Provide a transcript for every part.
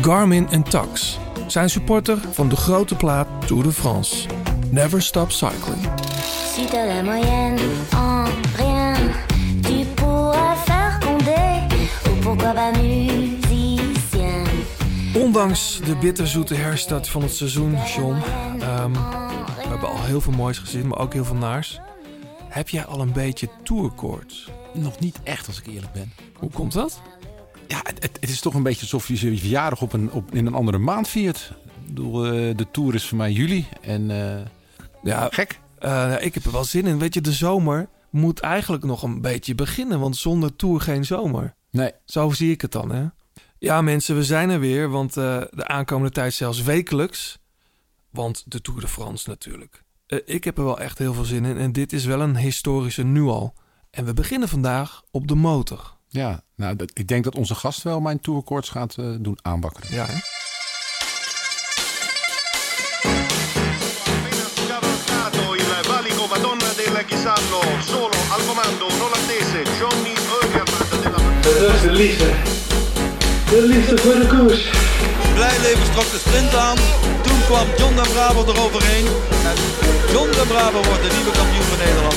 Garmin en Tax zijn supporter van de grote plaat Tour de France. Never Stop Cycling. Si t'as la moyenne en rien, tu pourras faire condé ou pourquoi pas musicien. Ondanks de bitterzoete herstart van het seizoen, John, ehm, we hebben al heel veel moois gezien, maar ook heel veel naars. Heb jij al een beetje tourkoorts? Nog niet echt, als ik eerlijk ben. Hoe komt dat? Ja, het, is toch een beetje alsof je je verjaardag op een, op, in een andere maand viert. Ik bedoel, eh, de tour is voor mij juli. En eh, Ja, gek. eh, ik heb er wel zin in. Weet je, de zomer moet eigenlijk nog een beetje beginnen, want zonder tour geen zomer. Nee. Zo zie ik het dan, hè? Ja, mensen, we zijn er weer, want de aankomende tijd zelfs wekelijks. Want de Tour de France natuurlijk. Ik heb er wel echt heel veel zin in en dit is wel een historische nu al. En we beginnen vandaag op de motor. Ja, nou, dat, ik denk dat onze gast wel mijn tourkoorts gaat eh, doen aanwakkeren. Ja, hè? Dat is de liefde. De liefde voor de koers. Blijleven trok de sprint aan. Toen kwam John de Bravo eroverheen. En John de Bravo wordt de nieuwe kampioen van Nederland.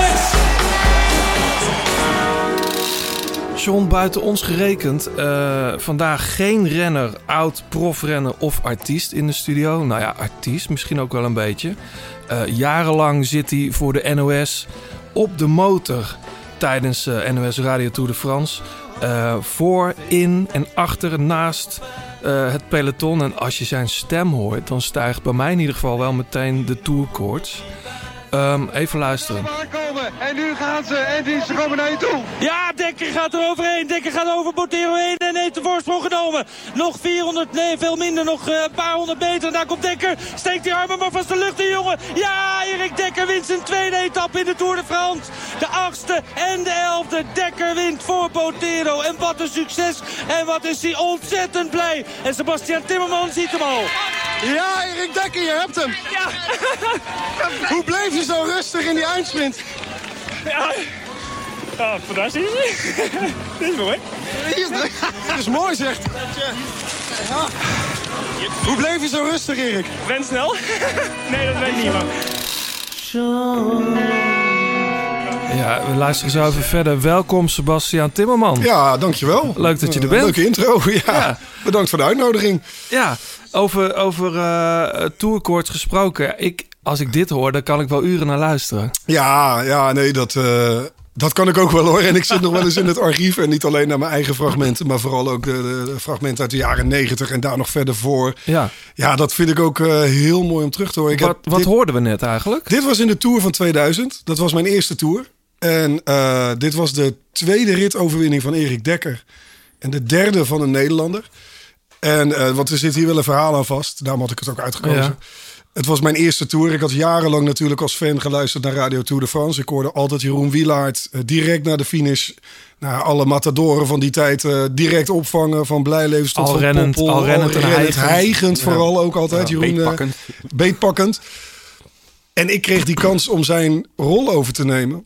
John, buiten ons gerekend, eh, vandaag geen renner, oud profrenner of artiest in de studio. Nou ja, artiest misschien ook wel een beetje. Eh, jarenlang zit hij voor de NOS op de motor tijdens eh, NOS Radio Tour de France. Voor, in en achter, naast het peloton. En als je zijn stem hoort, dan stijgt bij mij in ieder geval wel meteen de tourkoorts. Ehm, even luisteren. En nu gaan ze en die, ze komen naar je toe. Ja, Dekker gaat er overheen. Dekker gaat over Botero heen en heeft de voorsprong genomen. Nog 400, nee veel minder, nog eh, een paar honderd meter. En daar komt Dekker, steekt die armen maar vast de lucht in jongen. Ja, Erik Dekker wint zijn tweede etappe in de Tour de France. De achtste en de elfde. Dekker wint voor Botero. En wat een succes. En wat is hij ontzettend blij. En Sebastian Timmerman ziet hem al. Ja, Erik Dekker, je hebt hem. Hoe bleef je zo rustig in die eindsprint? Ja, fantastisch. Dit is mooi. Dat is mooi, zegt. Ja. Hoe bleef je zo rustig, Erik? Ben snel? nee, dat weet ik niet, maar... Ja, we luisteren zo even verder. Welkom Sebastian Timmerman. Ja, dankjewel. Leuk dat je er Eh, bent. Leuke intro, ja. Ja. Bedankt voor de uitnodiging. Ja, over, over eh tourkoorts gesproken. Ik, als ik dit hoor, dan kan ik wel uren naar luisteren. Ja, ja, nee, dat, eh, dat kan ik ook wel hoor. En ik zit nog wel eens in het archief. En niet alleen naar mijn eigen fragmenten, maar vooral ook de, fragmenten uit de jaren negentig en daar nog verder voor. Ja. Ja, dat vind ik ook eh, heel mooi om terug te horen. Ik Wat, wat dit, hoorden we net eigenlijk? dit was in de Tour van 2000. Dat was mijn eerste Tour. En dit was de tweede ritoverwinning van Erik Dekker. En de derde van een Nederlander. En, eh, want er zit hier wel een verhaal aan vast. Daarom had ik het ook uitgekozen. Ja. Het was mijn eerste tour. Ik had jarenlang natuurlijk als fan geluisterd naar Radio Tour de France. Ik hoorde altijd Jeroen Wielaert eh, direct na de finish. Nou, alle matadoren van die tijd eh, direct opvangen. Van Blijlevens tot Al Van rennend- al rennend hijgend Ja. vooral ook altijd. Ja, Jeroen, beetpakkend. beetpakkend. En ik kreeg die kans om zijn rol over te nemen.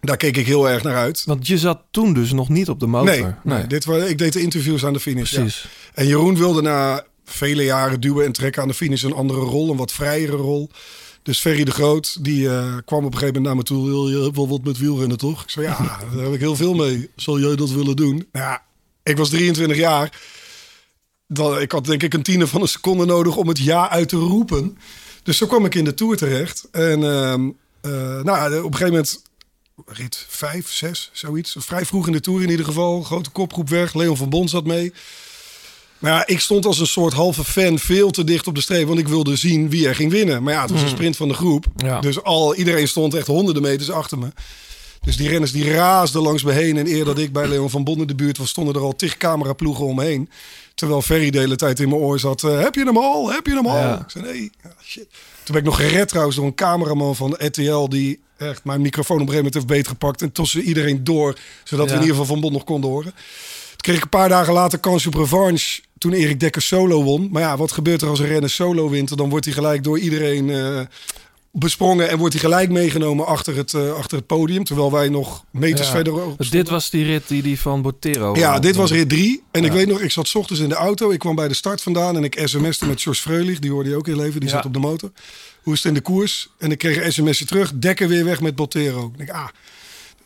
Daar keek ik heel erg naar uit. Want je zat toen dus nog niet op de motor. Nee, nee. Dit, ik deed de interviews aan de finish. ja. Precies. En Jeroen wilde na vele jaren duwen en trekken aan de finish een andere rol, een wat vrijere rol. Dus Ferry de Groot, die eh, kwam op een gegeven moment naar me toe. Wil je wel wat met wielrennen, toch? Ik zei, ja, daar heb ik heel veel mee. Zal jij dat willen doen? Nou ja, ik was 23 jaar. Dan, ik had denk ik een tiende van een seconde nodig om het ja uit te roepen. Dus zo kwam ik in de Tour terecht. En ehm, eh, nou, op een gegeven moment rit 5, 6, zoiets. Vrij vroeg in de Tour in ieder geval. Grote kopgroep weg. Leon van Bon zat mee. Maar ja, ik stond als een soort halve fan veel te dicht op de streep. Want ik wilde zien wie er ging winnen. Maar ja, het was een sprint van de groep. Ja. Dus al, iedereen stond echt honderden meters achter me. Dus die renners die raasden langs me heen. En eer dat ik bij Leon van Bon in de buurt was, stonden er al tig cameraploegen omheen. Terwijl Ferry de hele tijd in mijn oor zat. eh, heb je hem al? Heb je hem al? Ja. Ik zei nee. Ja, shit. Toen ben ik nog gered trouwens door een cameraman van RTL. Die echt mijn microfoon op een gegeven moment heeft beetgepakt. En tussen iedereen door. Zodat we in ieder geval Van Bon nog konden horen. Toen kreeg ik een paar dagen later kans op revanche. Toen Erik Dekker solo won. Maar ja, wat gebeurt er als een renner solo wint? Dan wordt hij gelijk door iedereen eh, besprongen. En wordt hij gelijk meegenomen achter het, eh, achter het podium. Terwijl wij nog meters Ja. verder Dus dit was die rit die, die van Botero. ja, dit was rit drie. En ik weet nog, ik zat 's ochtends in de auto. Ik kwam bij de start vandaan en ik sms'te met George Freulich. Die hoorde je ook in leven. Die Ja. zat op de motor. Hoe is het in de koers? En ik kreeg een sms'je terug. Dekker weer weg met Botero. Ik denk, ah.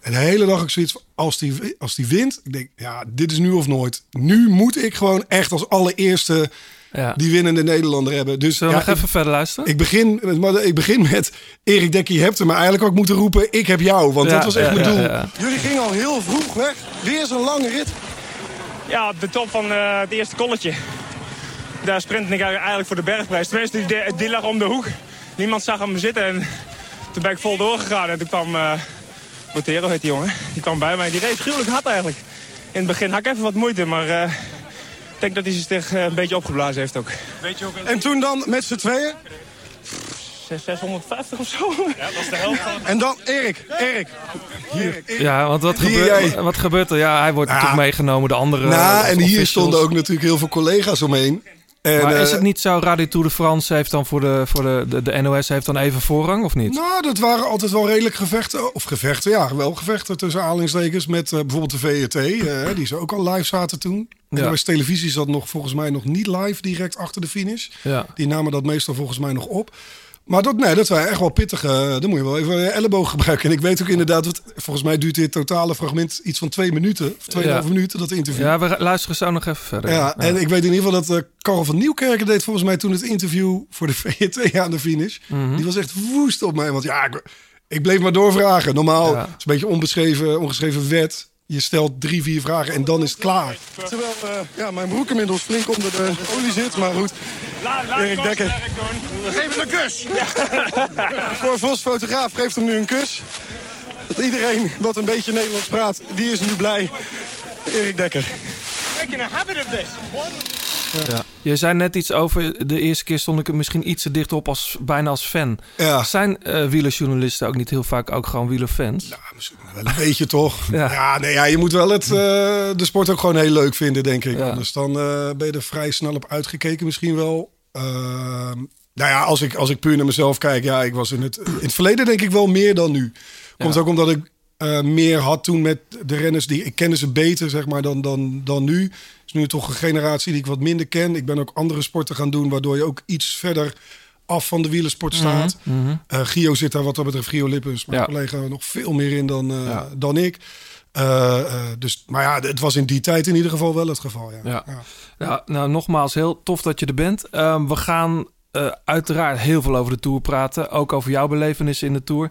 En de hele dag ik zoiets van, als die, als die wint. Ik denk, ja, dit is nu of nooit. Nu moet ik gewoon echt als allereerste Ja. die winnende Nederlander hebben. Dus Zullen we ja, nog even ik, verder luisteren? ik, begin, met- maar ik begin met Erik Dekker, je hebt hem maar eigenlijk ook moeten roepen. Ik heb jou, want Ja, dat was echt ja, mijn ja, doel. ja. Jullie gingen al heel vroeg weg. Weer zo'n lange rit. Ja, op de top van eh, het eerste kolletje. Daar sprintte ik eigenlijk voor de bergprijs. Tenminste, die, die lag om de hoek. Niemand zag hem zitten en toen ben ik vol doorgegaan. En toen kwam uh, Botero, heet die jongen, die kwam bij mij. Die reed gruwelijk hard eigenlijk. In het begin had ik even wat moeite, maar eh, ik denk dat hij zich eh, een beetje opgeblazen heeft ook. Weet je ook En toen dan met z'n tweeën? 650 of zo? Ja, dat is de helft van... En dan Erik, Erik. Hier. Ja, want wat Hier gebeurt, wat gebeurt er? Ja, hij wordt Ja. natuurlijk meegenomen, de andere nou, en hier stonden ook natuurlijk heel veel collega's omheen. En, Maar is eh, het niet zo, Radio Tour de France heeft dan voor de, voor de, de, de NOS heeft dan even voorrang, of niet? Nou, dat waren altijd wel redelijk gevechten. Of gevechten, ja, wel gevechten tussen aanhalingstekens met eh, bijvoorbeeld de VRT. eh, die ze ook al live zaten toen. Ja. Was televisie zat nog volgens mij nog niet live direct achter de finish. Ja. Die namen dat meestal volgens mij nog op. Maar dat, nee, dat waren echt wel pittige. Dan moet je wel even je elleboog gebruiken. En ik weet ook inderdaad, wat, volgens mij duurt dit totale fragment iets van twee minuten. Of tweeënhalve Ja. minuten, dat interview. Ja, we luisteren zo nog even verder. Ja, en ik weet in ieder geval dat eh Karel van Nieuwkerken deed volgens mij toen het interview voor de VRT aan de finish. Mhm. Die was echt woest op mij. Want ja, ik, ik bleef maar doorvragen. Normaal Ja. het is een beetje onbeschreven, ongeschreven wet. Je stelt drie, vier vragen en dan is het klaar. Terwijl eh, ja, mijn broek inmiddels flink onder de olie zit. Maar goed, Erik Dekker. Geef hem een kus! Voor Vos fotograaf geeft hem nu een kus. Dat iedereen wat een beetje Nederlands praat, die is nu blij. Erik Dekker. Making a habit of this. Ja. Je zei net iets over, de eerste keer stond ik er misschien iets te dicht op als, bijna als fan. Ja. Zijn eh wielerjournalisten ook niet heel vaak ook gewoon wielerfans? Ja, misschien wel een beetje toch. Ja. Ja, nee, ja je moet wel het, eh, de sport ook gewoon heel leuk vinden, denk ik. Anders dan eh, ben je er vrij snel op uitgekeken misschien wel. Ehm, nou ja, als ik, als ik puur naar mezelf kijk, ja, ik was in het, in het verleden denk ik wel meer dan nu. Komt ook omdat ik meer had toen met de renners die ik kende ze beter, zeg maar, dan, dan, dan nu. Is nu toch een generatie die ik wat minder ken. Ik ben ook andere sporten gaan doen, waardoor je ook iets verder af van de wielersport staat. Mhm. Eh, Gio zit daar wat dat betreft, Gio Lippens, mijn Ja. collega, nog veel meer in dan, eh, Ja. dan ik. Eh, dus, maar ja, het was in die tijd in ieder geval wel het geval. Ja. Ja. Ja. Ja, nou, nogmaals, heel tof dat je er bent. Ehm, we gaan uiteraard heel veel over de Tour praten. Ook over jouw belevenissen in de Tour.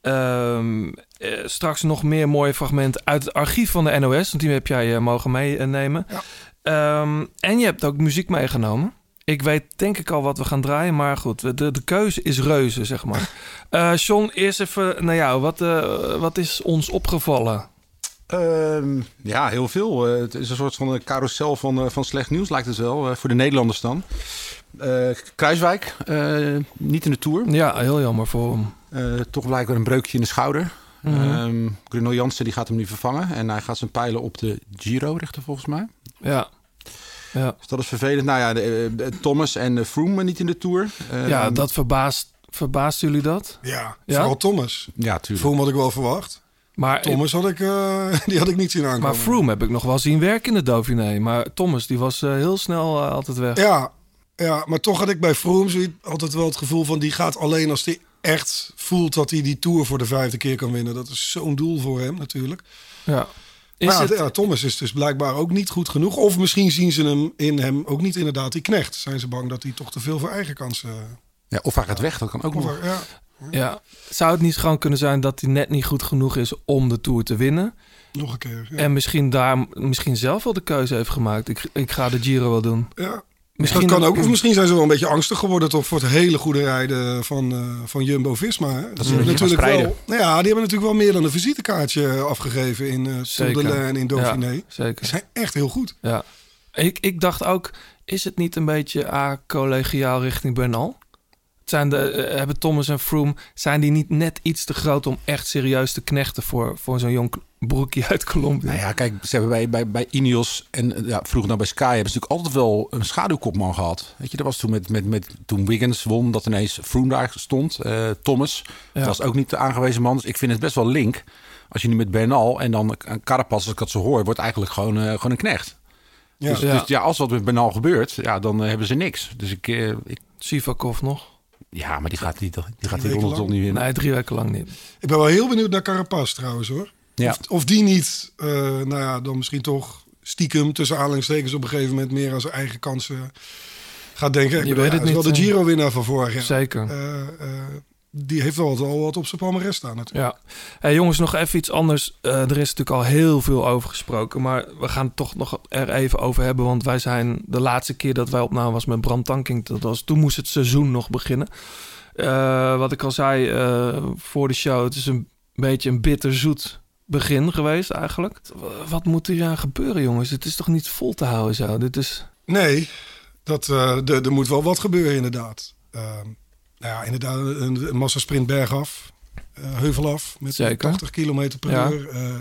Ehm, eh, straks nog meer mooie fragmenten uit het archief van de NOS. Want die heb jij eh, mogen meenemen. Ja. Ehm, en je hebt ook muziek meegenomen. Ik weet denk ik al wat we gaan draaien. Maar goed, de, de keuze is reuze, zeg maar. Eh John, eerst even naar jou. Wat, wat is ons opgevallen? Ehm, ja, heel veel. Het is een soort van een carousel van, van slecht nieuws, lijkt het wel. voor de Nederlanders dan. Kruiswijk, niet in de Tour. Ja, heel jammer voor hem. Eh, toch blijkbaar een breukje in de schouder. Ehm, Bruno Jansen die gaat hem nu vervangen. En hij gaat zijn pijlen op de Giro richten volgens mij. Ja. Ja. Dus dat is vervelend. Nou ja, de, eh, Thomas en eh, Froome niet in de Tour. Ehm, Ja, dat verbaast, verbaast jullie dat? Ja, Ja? vooral Thomas. Ja, tuurlijk. Voor had ik wel verwacht. Maar, Thomas had ik, eh, die had ik niet zien aankomen. maar Froome heb ik nog wel zien werken in de Dauphiné. Maar Thomas, die was eh, heel snel eh, altijd weg. Ja, ja, maar toch had ik bij Froome zoiets- altijd wel het gevoel van... die gaat alleen als hij echt voelt dat hij die Tour voor de vijfde keer kan winnen. Dat is zo'n doel voor hem natuurlijk. Ja. Is maar ja, het, ja, Thomas is dus blijkbaar ook niet goed genoeg. Of misschien zien ze hem in hem ook niet inderdaad die knecht. Zijn ze bang dat hij toch te veel voor eigen kansen... Ja, of hij gaat weg, dat kan ook Of, nog. ja. ja. Zou het niet gewoon kunnen zijn dat hij net niet goed genoeg is om de Tour te winnen? Nog een keer. Ja. En misschien daar misschien zelf wel de keuze heeft gemaakt. Ik, ik ga de Giro wel doen. ja. Misschien dat kan ook. Of misschien zijn ze wel een beetje angstig geworden toch voor het hele goede rijden van, eh, van Jumbo-Visma. hè. Dat ze gaan natuurlijk wel, nou ja, die hebben natuurlijk wel meer dan een visitekaartje afgegeven in eh. Tour en in Dauphiné. Ja, zeker. Die zijn echt heel goed. Ja. Ik, ik dacht ook, is het niet een beetje a-collegiaal richting Bernal? Zijn de, eh, hebben Thomas en Froome, zijn die niet net iets te groot om echt serieus te knechten voor, voor zo'n jong broekje uit Colombia? Nou ja, kijk, ze hebben bij, bij, bij Ineos en eh, ja, vroeger nou bij Sky hebben ze natuurlijk altijd wel een schaduwkopman gehad. Weet je, dat was toen met, met, met toen Wiggins won, dat ineens Froome daar stond. eh, Thomas, Ja. dat was ook niet de aangewezen man. Dus ik vind het best wel link. Als je nu met Bernal en dan een Carapaz, als ik dat zo hoor, wordt eigenlijk gewoon, eh, gewoon een knecht. Ja. Dus, Ja. dus ja, als wat met Bernal gebeurt, ja, dan eh, hebben ze niks. Dus ik, eh, ik Sivakov nog? ja, maar die gaat niet, die gaat die niet winnen. Nee, drie weken lang niet. Ik ben wel heel benieuwd naar Carapaz trouwens hoor. Ja. Of, of die niet, eh, nou ja, dan misschien toch stiekem tussen aanhalingstekens op een gegeven moment meer aan zijn eigen kansen gaat denken. Ik Je bedoel, weet ja, het is wel niet, de hè? Giro-winnaar van vorig jaar. Zeker. Eh, eh, die heeft wel wat, al wat op zijn palmarès staan natuurlijk. Ja. Hey, jongens, nog even iets anders. Er is natuurlijk al heel veel over gesproken. Maar we gaan het toch nog er even over hebben. Want wij zijn de laatste keer dat wij opnamen was met Bram Tankink. Dat was, toen moest het seizoen nog beginnen. Wat ik al zei voor de show. Het is een beetje een bitterzoet begin geweest eigenlijk. Wat moet er aan gebeuren, jongens? Het is toch niet vol te houden zo? Dit is... Nee, dat, eh, er er moet wel wat gebeuren inderdaad. Eh, nou ja, inderdaad, een, een massasprint bergaf, eh heuvel af met Zeker. 80 km per Ja. uur. Eh,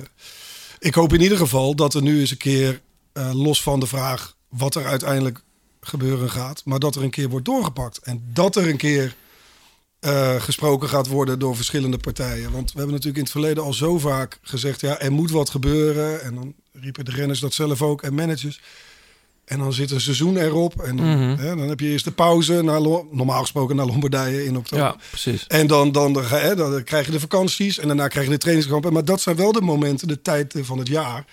ik hoop in ieder geval dat er nu eens een keer, los van de vraag wat er uiteindelijk gebeuren gaat, maar dat er een keer wordt doorgepakt. En dat er een keer eh, gesproken gaat worden door verschillende partijen. Want we hebben natuurlijk in het verleden al zo vaak gezegd, ja, er moet wat gebeuren. En dan riepen de renners dat zelf ook en managers. En dan zit een seizoen erop. En dan, Mhm. hè, dan heb je eerst de pauze, naar, normaal gesproken naar Lombardije in oktober. Ja, precies. En dan, dan, dan, hè, dan krijg je de vakanties en daarna krijg je de trainingskampen. Maar dat zijn wel de momenten, de tijd van het jaar,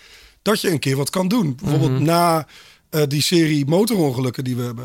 dat je een keer wat kan doen. Bijvoorbeeld Mhm. na eh, die serie motorongelukken die we hebben,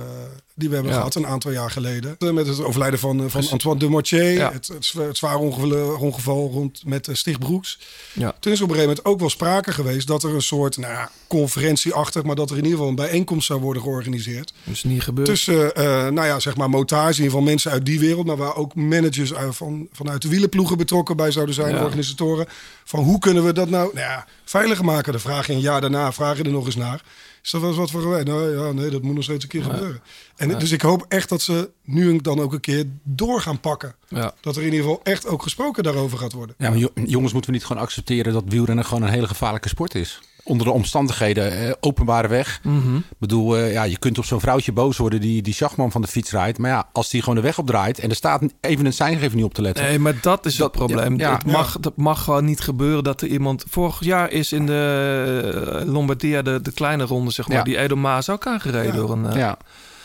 die we hebben Ja. gehad een aantal jaar geleden. Eh, Met het overlijden van, eh, van Antoine de Mortier. Ja. Het, het, zwa- het zware ongeval, ongeval rond met uh, Stig Broeks. Ja. Toen is op een gegeven moment ook wel sprake geweest dat er een soort nou ja, conferentieachtig, maar dat er in ieder geval een bijeenkomst zou worden georganiseerd. Dat is niet gebeurd. Tussen, eh, nou ja, zeg maar motards, in ieder geval mensen uit die wereld, maar waar ook managers uit, van, vanuit de wielenploegen betrokken bij zouden zijn, Ja. organisatoren. Van hoe kunnen we dat nou, nou ja, veiliger maken? De vraag een jaar daarna, vraag je er nog eens naar. Is dat wel eens wat voor geweest? Nou ja, nee, dat moet nog steeds een keer gebeuren. En dus ik hoop echt dat ze nu en dan ook een keer door gaan pakken. Ja. Dat er in ieder geval echt ook gesproken daarover gaat worden. Ja, maar jo- jongens, moeten we niet gewoon accepteren dat wielrennen gewoon een hele gevaarlijke sport is? Onder de omstandigheden, eh, openbare weg. Mhm. Ik bedoel, eh, ja, je kunt op zo'n vrouwtje boos worden die die Schachman van de fiets rijdt. Maar ja, als die gewoon de weg opdraait en er staat even een seingever niet op te letten. Nee, maar dat is Dat- het probleem. ja, ja. het mag, dat mag gewoon niet gebeuren dat er iemand... Vorig jaar is in de eh, Lombardia, de, de kleine ronde, zeg maar... Die Edo Maas ook aangereden door een... Ja.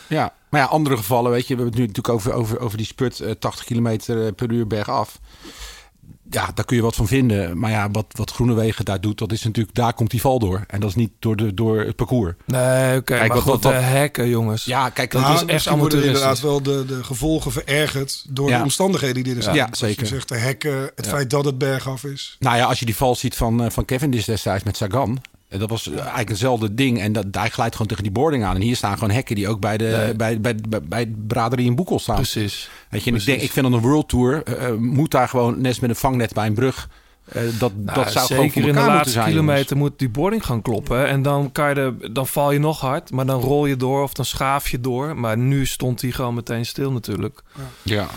ja, maar ja, andere gevallen, weet je, we hebben het nu natuurlijk over, over, over die spurt eh, 80 kilometer per uur bergaf. Ja, daar kun je wat van vinden. Maar ja, wat, wat Groenewegen daar doet, dat is natuurlijk, daar komt die val door. En dat is niet door, de, door het parcours. Nee, oké, Kijk, maar wat- goed, wat- de hekken, jongens. Ja, kijk, Dat dat is echt misschien worden amateuristisch. inderdaad wel de, de gevolgen verergerd door Ja. de omstandigheden die er zijn. Ja, zeker. Je zegt de hekken, het feit dat het bergaf is. Nou ja, als je die val ziet van, eh, van Cavendish destijds met Sagan. Eh, Dat was eh, eigenlijk hetzelfde ding. En dat, hij glijdt gewoon tegen die boarding aan. En hier staan gewoon hekken die ook bij de, Nee. bij, bij, bij, bij braderie in Boekel staan. Precies. Weet je, en ik, denk, ik vind dat een World Tour eh, moet daar gewoon, net met een vangnet bij een brug. dat, Nou, dat zou gewoon zeker voor in de laatste zijn. kilometer jongens. moet die boarding gaan kloppen. En dan, kan je de, dan val je nog hard, maar dan rol je door of dan schaaf je door. Maar nu stond hij gewoon meteen stil natuurlijk. Ja.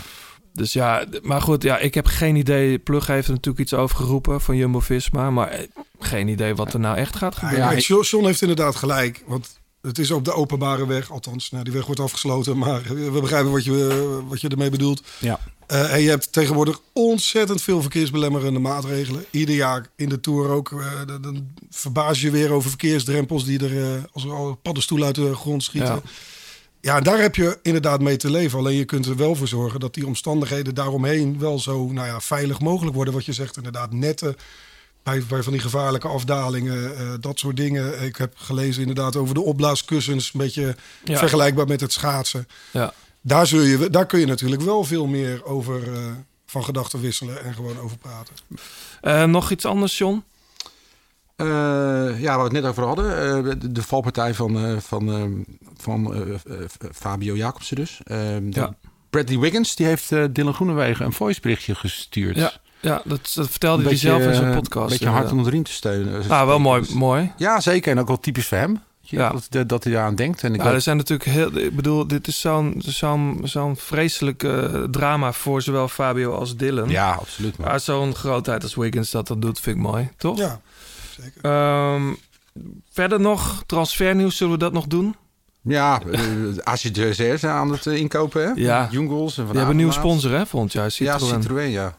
Dus ja, maar goed, ja, ik heb geen idee. Plug heeft er natuurlijk iets over geroepen van Jumbo-Visma. Maar eh, geen idee wat er nou echt gaat Ja, gebeuren. kijk, John John heeft inderdaad gelijk. Want het is op de openbare weg. Althans, nou, die weg wordt afgesloten. Maar we begrijpen wat je, wat je ermee bedoelt. Ja. Eh, en je hebt tegenwoordig ontzettend veel verkeersbelemmerende maatregelen. Ieder jaar in de Tour ook. eh, dan- verbaas je weer over verkeersdrempels die er eh, als er al paddenstoelen uit de grond schieten. Ja. Ja. daar heb je inderdaad mee te leven. Alleen je kunt er wel voor zorgen dat die omstandigheden daaromheen wel zo nou ja, veilig mogelijk worden. Wat je zegt, inderdaad, netten bij, bij van die gevaarlijke afdalingen, eh, dat soort dingen. Ik heb gelezen inderdaad over de opblaaskussens, een beetje Ja. vergelijkbaar met het schaatsen. Ja. Daar, zul je, daar kun je natuurlijk wel veel meer over eh, van gedachten wisselen en gewoon over praten. Eh, nog iets anders, John? Eh, ja, waar we het net over hadden. eh, de, de valpartij van, eh, van, van Fabio Jacobsen dus. Eh, de- Ja. Bradley Wiggins, die heeft eh, Dylan Groenewegen een voiceberichtje gestuurd. Ja, ja dat, dat vertelde hij beetje, zelf in zijn podcast. Een beetje hard onder de riem te steunen. Ah, wel mooi, mooi. Ja, zeker. En ook wel typisch voor hem. Ja. Dat, dat, dat hij daar aan denkt. En ik Ja, hoop- er zijn natuurlijk heel. Ik bedoel, dit is zo'n zo'n zo'n vreselijk eh, drama voor zowel Fabio als Dylan. ja, absoluut. man. Maar zo'n grootheid als Wiggins dat dat doet, vind ik mooi, toch? Ja, zeker. Ehm, verder nog transfernieuws, zullen we dat nog doen? Ja, eh, als je aan het eh, inkopen, hè? Ja. Jungles en Van Die hebben een nieuwe sponsor, hè, volgend jaar. Citroën. Ja, Citroën, ja.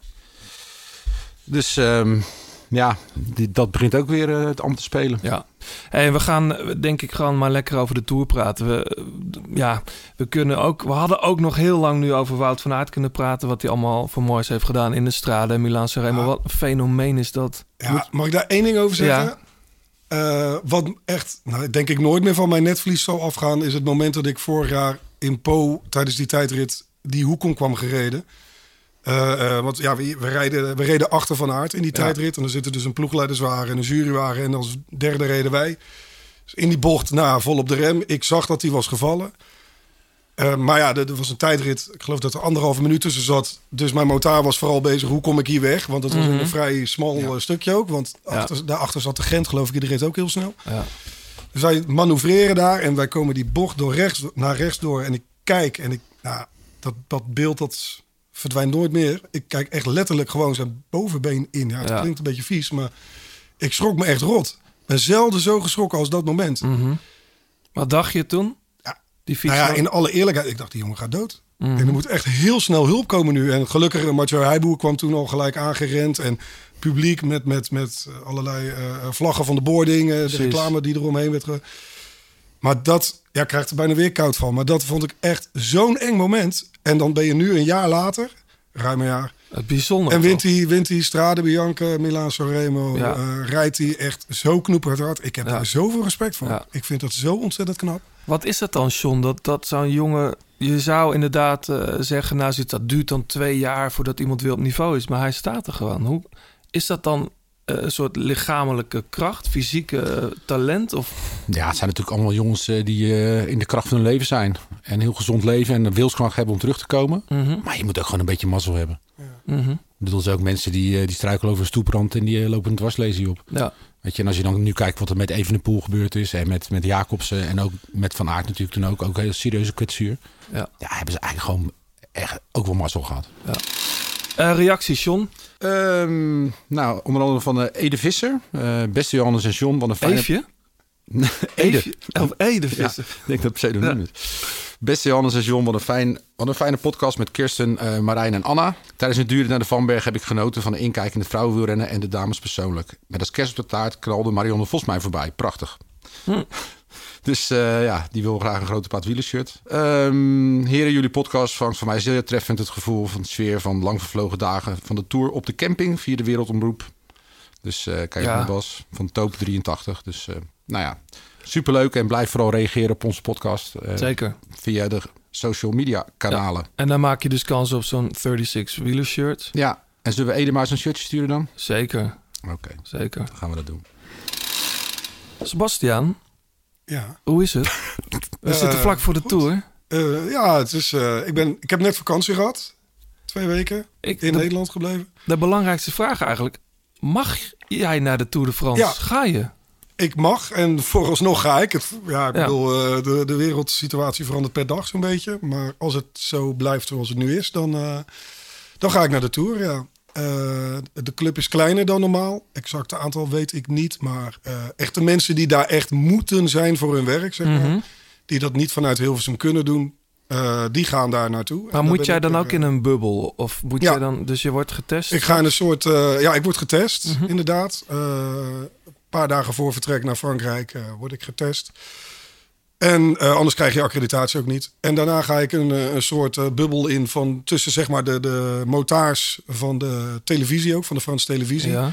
Dus ehm, ja, die, dat begint ook weer eh, het ambt te spelen. Ja. Hey, we gaan eh, denk ik gewoon maar lekker over de Tour praten. We, eh, ja, we kunnen ook... We hadden ook nog heel lang nu over Wout van Aert kunnen praten... wat hij allemaal voor moois heeft gedaan in de Strade en Milaan Sanremo. Ja. Wat een fenomeen is dat. Ja, mag ik daar één ding over zeggen? Ja. Eh, wat echt, nou, denk ik nooit meer van mijn netvlies zal afgaan, is het moment dat ik vorig jaar in Po tijdens die tijdrit die hoek om kwam gereden. Eh, eh, want ja, we, we, rijden, we reden achter Van Aert in die Ja. tijdrit. En er zitten dus een ploegleiderswagen en een jurywagen. En als derde reden wij. Dus in die bocht, nou, vol op de rem. Ik zag dat hij was gevallen. Eh, maar ja, er was een tijdrit. Ik geloof dat er anderhalve minuut tussen zat. Dus mijn motaar was vooral bezig. Hoe kom ik hier weg? Want het was Mhm. een vrij smal stukje ook. Want Ja. achter, daarachter zat de Gent, geloof ik. Die reed ook heel snel. Ja. Dus wij manoeuvreren daar. En wij komen die bocht door rechts, naar rechts door. En ik kijk. En ik, nou, dat, dat beeld dat verdwijnt nooit meer. Ik kijk echt letterlijk gewoon zijn bovenbeen in. Ja, het Ja. klinkt een beetje vies. Maar ik schrok me echt rot. Ben zelden zo geschrokken als dat moment. Mhm. Wat dacht je toen? Ja. Die fiets. Nou ja, in alle eerlijkheid, ik dacht, die jongen gaat dood. Mhm. En er moet echt heel snel hulp komen nu. En gelukkig, eh, Mathieu Heijboer kwam toen al gelijk aangerend. En publiek met, met, met eh, allerlei eh, vlaggen van de boarding. de reclame die eromheen werd. Ge... Maar dat, ja, ik krijg er bijna weer koud van. Maar dat vond ik echt zo'n eng moment. En dan ben je nu een jaar later, ruim een jaar. Het bijzonder. En wint hij, wint hij Strade Bianca, Milaan Sanremo. Ja. eh, rijdt hij echt zo knoeperd hard. Ik heb Ja. daar zoveel respect voor. Ja. Ik vind dat zo ontzettend knap. Wat is het dan, John? Dat, dat zo'n jongen... Je zou inderdaad eh, zeggen... Nou, dat duurt dan twee jaar voordat iemand weer op niveau is. Maar hij staat er gewoon. Hoe, is dat dan een soort lichamelijke kracht? Fysieke eh, talent? Of, Ja, het zijn natuurlijk allemaal jongens eh, die eh, in de kracht van hun leven zijn. En heel gezond leven en een wilskracht hebben om terug te komen. Mhm, Maar je moet ook gewoon een beetje mazzel hebben. mhm. Ik bedoel, er zijn ook mensen die, eh, die struikelen over een stoeprand en die eh, lopen een dwarslesie op. Ja, Weet je, en als je dan nu kijkt wat er met Evenepoel gebeurd is en met, met Jacobsen en ook met Van Aert natuurlijk toen ook, ook een heel serieuze kwetsuur. ja. Ja, hebben ze eigenlijk gewoon echt ook wel mazzel gehad. Eh, reactie, John? Ehm, nou, onder andere van eh, Ede Visser. Eh, beste Johannes en John, wat een fijne... Eefje? Ede. Of Ede Ja, ik denk dat het pseudoniem Ja. is. Beste Johannes en John, wat een, fijn, wat een fijne podcast met Kirsten, Marijn en Anna. Tijdens het duren naar de Vanberg heb ik genoten van de inkijk in het vrouwenwielrennen en de dames persoonlijk. Met als kerst op de taart knalde Marianne Vos mij voorbij. Prachtig. Hm. Dus eh, ja, die wil graag een grote paard wielershirt. Ehm heren, jullie podcast vangt voor mij zeer treffend het gevoel van de sfeer van lang vervlogen dagen van de tour op de camping via de wereldomroep. Dus eh kijk Ja. naar Bas van Toop 83. Dus eh, nou ja, superleuk en blijf vooral reageren op onze podcast. Zeker. Via de social media kanalen. En dan maak je dus kans op zo'n 36 wieler shirt. Ja, en zullen we Ede maar eens een shirtje sturen dan? Zeker, Oké, zeker. dan gaan we dat doen. Sebastiaan, Ja. hoe is het? We Eh, zitten vlak voor de goed. Tour. Eh, ja, het is, eh, ik, ben, ik heb net vakantie gehad. Twee weken Ik, in de, Nederland gebleven. de belangrijkste vraag eigenlijk. Mag jij naar de Tour de France? Ja. Ga je? Ik mag en vooralsnog ga ik. Het, ja, ik Ja. bedoel, eh, de, de wereldsituatie verandert per dag zo'n beetje. Maar als het zo blijft zoals het nu is, dan, eh, dan ga ik naar de Tour, ja. Eh, de club is kleiner dan normaal. Exacte aantal weet ik niet. Maar eh echte mensen die daar echt moeten zijn voor hun werk, zeg maar. Mhm. Die dat niet vanuit Hilversum kunnen doen, eh, die gaan daar naartoe. Maar moet jij dan er, ook in een bubbel? Of moet Ja. jij dan, dus je wordt getest? Ik ga in een soort. eh, ja, ik word getest, Mhm. inderdaad. Eh, een paar dagen voor vertrek naar Frankrijk eh, word ik getest. En eh, anders krijg je accreditatie ook niet. En daarna ga ik een, eh, een soort eh, bubbel in van tussen zeg maar de, de motaars van de televisie ook, van de Franse televisie. Ja.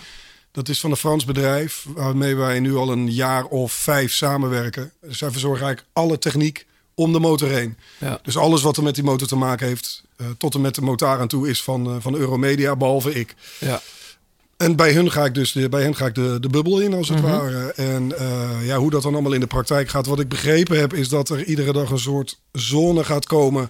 Dat is van een Frans bedrijf waarmee wij nu al een jaar of vijf samenwerken. Zij verzorgen eigenlijk alle techniek om de motor heen. Ja. Dus alles wat er met die motor te maken heeft, tot en met de motor aan toe, is van, van Euromedia, behalve ik. Ja. En bij hun ga ik dus de, bij hen ga ik de, de bubbel in, als het Mhm. ware. En eh, ja, hoe dat dan allemaal in de praktijk gaat. Wat ik begrepen heb, is dat er iedere dag een soort zone gaat komen.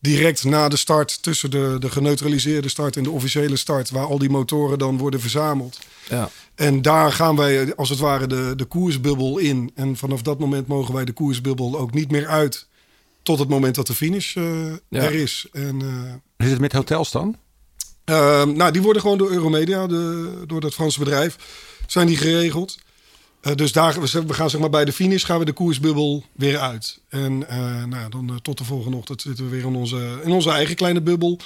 Direct na de start, tussen de, de geneutraliseerde start en de officiële start. Waar al die motoren dan worden verzameld. Ja. En daar gaan wij als het ware de, de koersbubbel in. En vanaf dat moment mogen wij de koersbubbel ook niet meer uit. Tot het moment dat de finish eh, Ja. er is. En, eh, Hoe zit het met hotels dan? Ehm, nou, die worden gewoon door Euromedia, de, door dat Franse bedrijf, zijn die geregeld. Eh, dus daar, we gaan zeg maar bij de finish gaan we de koersbubbel weer uit. En eh, nou, dan eh, tot de volgende ochtend zitten we weer in onze, in onze eigen kleine bubbel.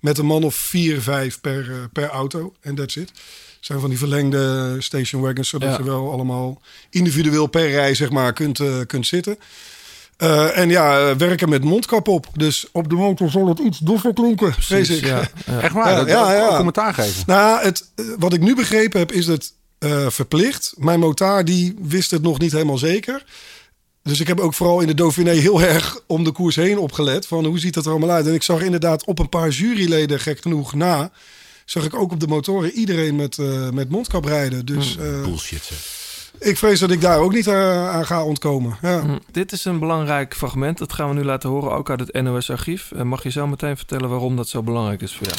Met een man of vier, vijf per, per auto. En that's it. zijn van die verlengde station wagons, zodat Ja. je wel allemaal individueel per rij zeg maar, kunt, kunt zitten. Eh, en ja, eh, werken met mondkap op. Dus op de motor zal het iets doffer klinken, vrees ik. ja, ja. Echt waar? Ja, dat, ja, ook ja. commentaar geven. Nou, het, eh, wat ik nu begrepen heb, is het eh, verplicht. Mijn motaar die wist het nog niet helemaal zeker. Dus ik heb ook vooral in de Dauphiné heel erg om de koers heen opgelet. Van hoe ziet dat er allemaal uit? En ik zag inderdaad op een paar juryleden, gek genoeg, na... zag ik ook op de motoren iedereen met, eh, met mondkap rijden. Dus eh, Bullshit. zeg. Ik vrees dat ik daar ook niet eh, aan ga ontkomen. Ja. Hm, Dit is een belangrijk fragment. Dat gaan we nu laten horen, ook uit het NOS-archief. En mag je zo meteen vertellen waarom dat zo belangrijk is voor jou?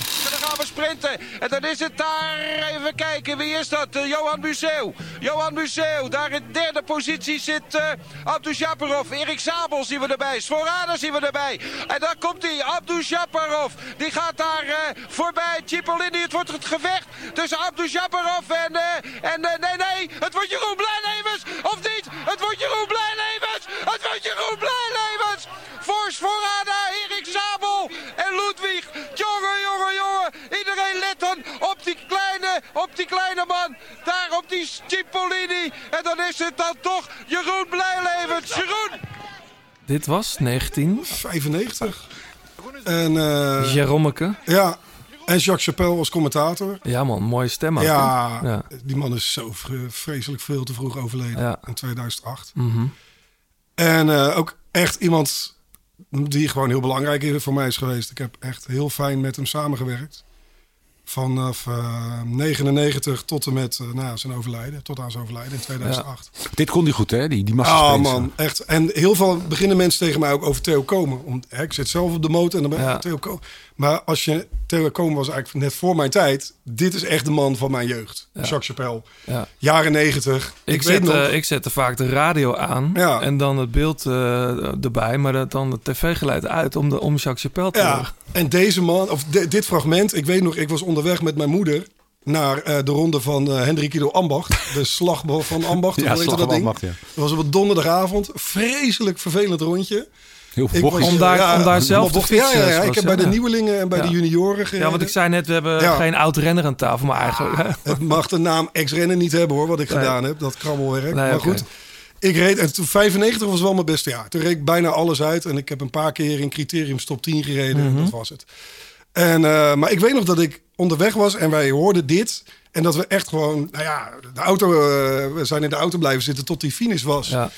En dan is het daar. Even kijken, wie is dat? Eh, Johan Museeuw. Johan Museeuw. Daar in derde positie zit uh, Abdou. Erik Sabel zien we erbij. Svorada zien we erbij. En daar komt hij. Abdou Shaparov. Die gaat daar eh, voorbij. Cipollini. Het wordt het gevecht tussen Abdou Shaparov en... en nee, nee. Het wordt Jeroen Blijlevens. Of niet? Het wordt Jeroen Blijlevens. Het wordt Jeroen Blijlevens. Voor Svorada, Erik Sabel en Ludwig. Jongen, jongen, jongen. Iedereen let dan op die kleine, op die kleine man. Daar op die Cipollini. En dan is het dan toch Jeroen Blijlevens. Jeroen. Dit was 19. 95. En eh, Jeromeke. ja, en Jacques Chapelle was commentator. Ja man, mooie stem? Ja, Ja. die man is zo vre- vreselijk veel te vroeg overleden. Ja. In 2008. Mhm. En eh, ook echt iemand die gewoon heel belangrijk is- voor mij is geweest. Ik heb echt heel fijn met hem samengewerkt. Vanaf eh 99 tot en met eh, nou, zijn overlijden. Tot aan zijn overlijden in 2008. Dit kon hij goed, hè? Die, die Ah massasprint. man, echt. En heel veel beginnen mensen tegen mij ook over Theo Komen. Om, hè, ik zit zelf op de motor en dan ben ik Ja. Theo Komen. Maar als je Komen was eigenlijk net voor mijn tijd. Dit is echt de man van mijn jeugd. Jacques Chapelle. Ja. Jaren 90. Ik, zet, nog. ik zette vaak de radio aan Ja. en dan het beeld eh, erbij, maar dat dan het tv-geluid uit om, de, om Jacques Chapelle te horen. Ja, en deze man, of di- dit fragment, ik weet nog, ik was onderweg met mijn moeder naar eh, de ronde van eh Hendrik Ido Ambacht. De slag van Ambacht, Ja, slag dat ding? Ambacht, ja. Dat was op een donderdagavond. Vreselijk vervelend rondje. Heel veel bochtjes. Om daar- ja, om daar zelf te bochten. Ja, ja, ja. fietsen, Ik heb bij de nieuwelingen en bij Ja. de junioren gereden. Ja, want ik zei net, we hebben Ja. geen oud-renner aan tafel, maar eigenlijk... Het mag de naam ex-rennen niet hebben hoor, wat ik Nee. gedaan heb. Dat krabbelwerk. Nee, maar goed. Ik reed, en toen 95 was wel mijn beste jaar. Toen reed ik bijna alles uit. En ik heb een paar keer in criterium stop 10 gereden. Mhm. Dat was het. En, eh, maar ik weet nog dat ik onderweg was en wij hoorden dit. En dat we echt gewoon, nou ja, de auto, eh, we zijn in de auto blijven zitten tot die finish was. Ja.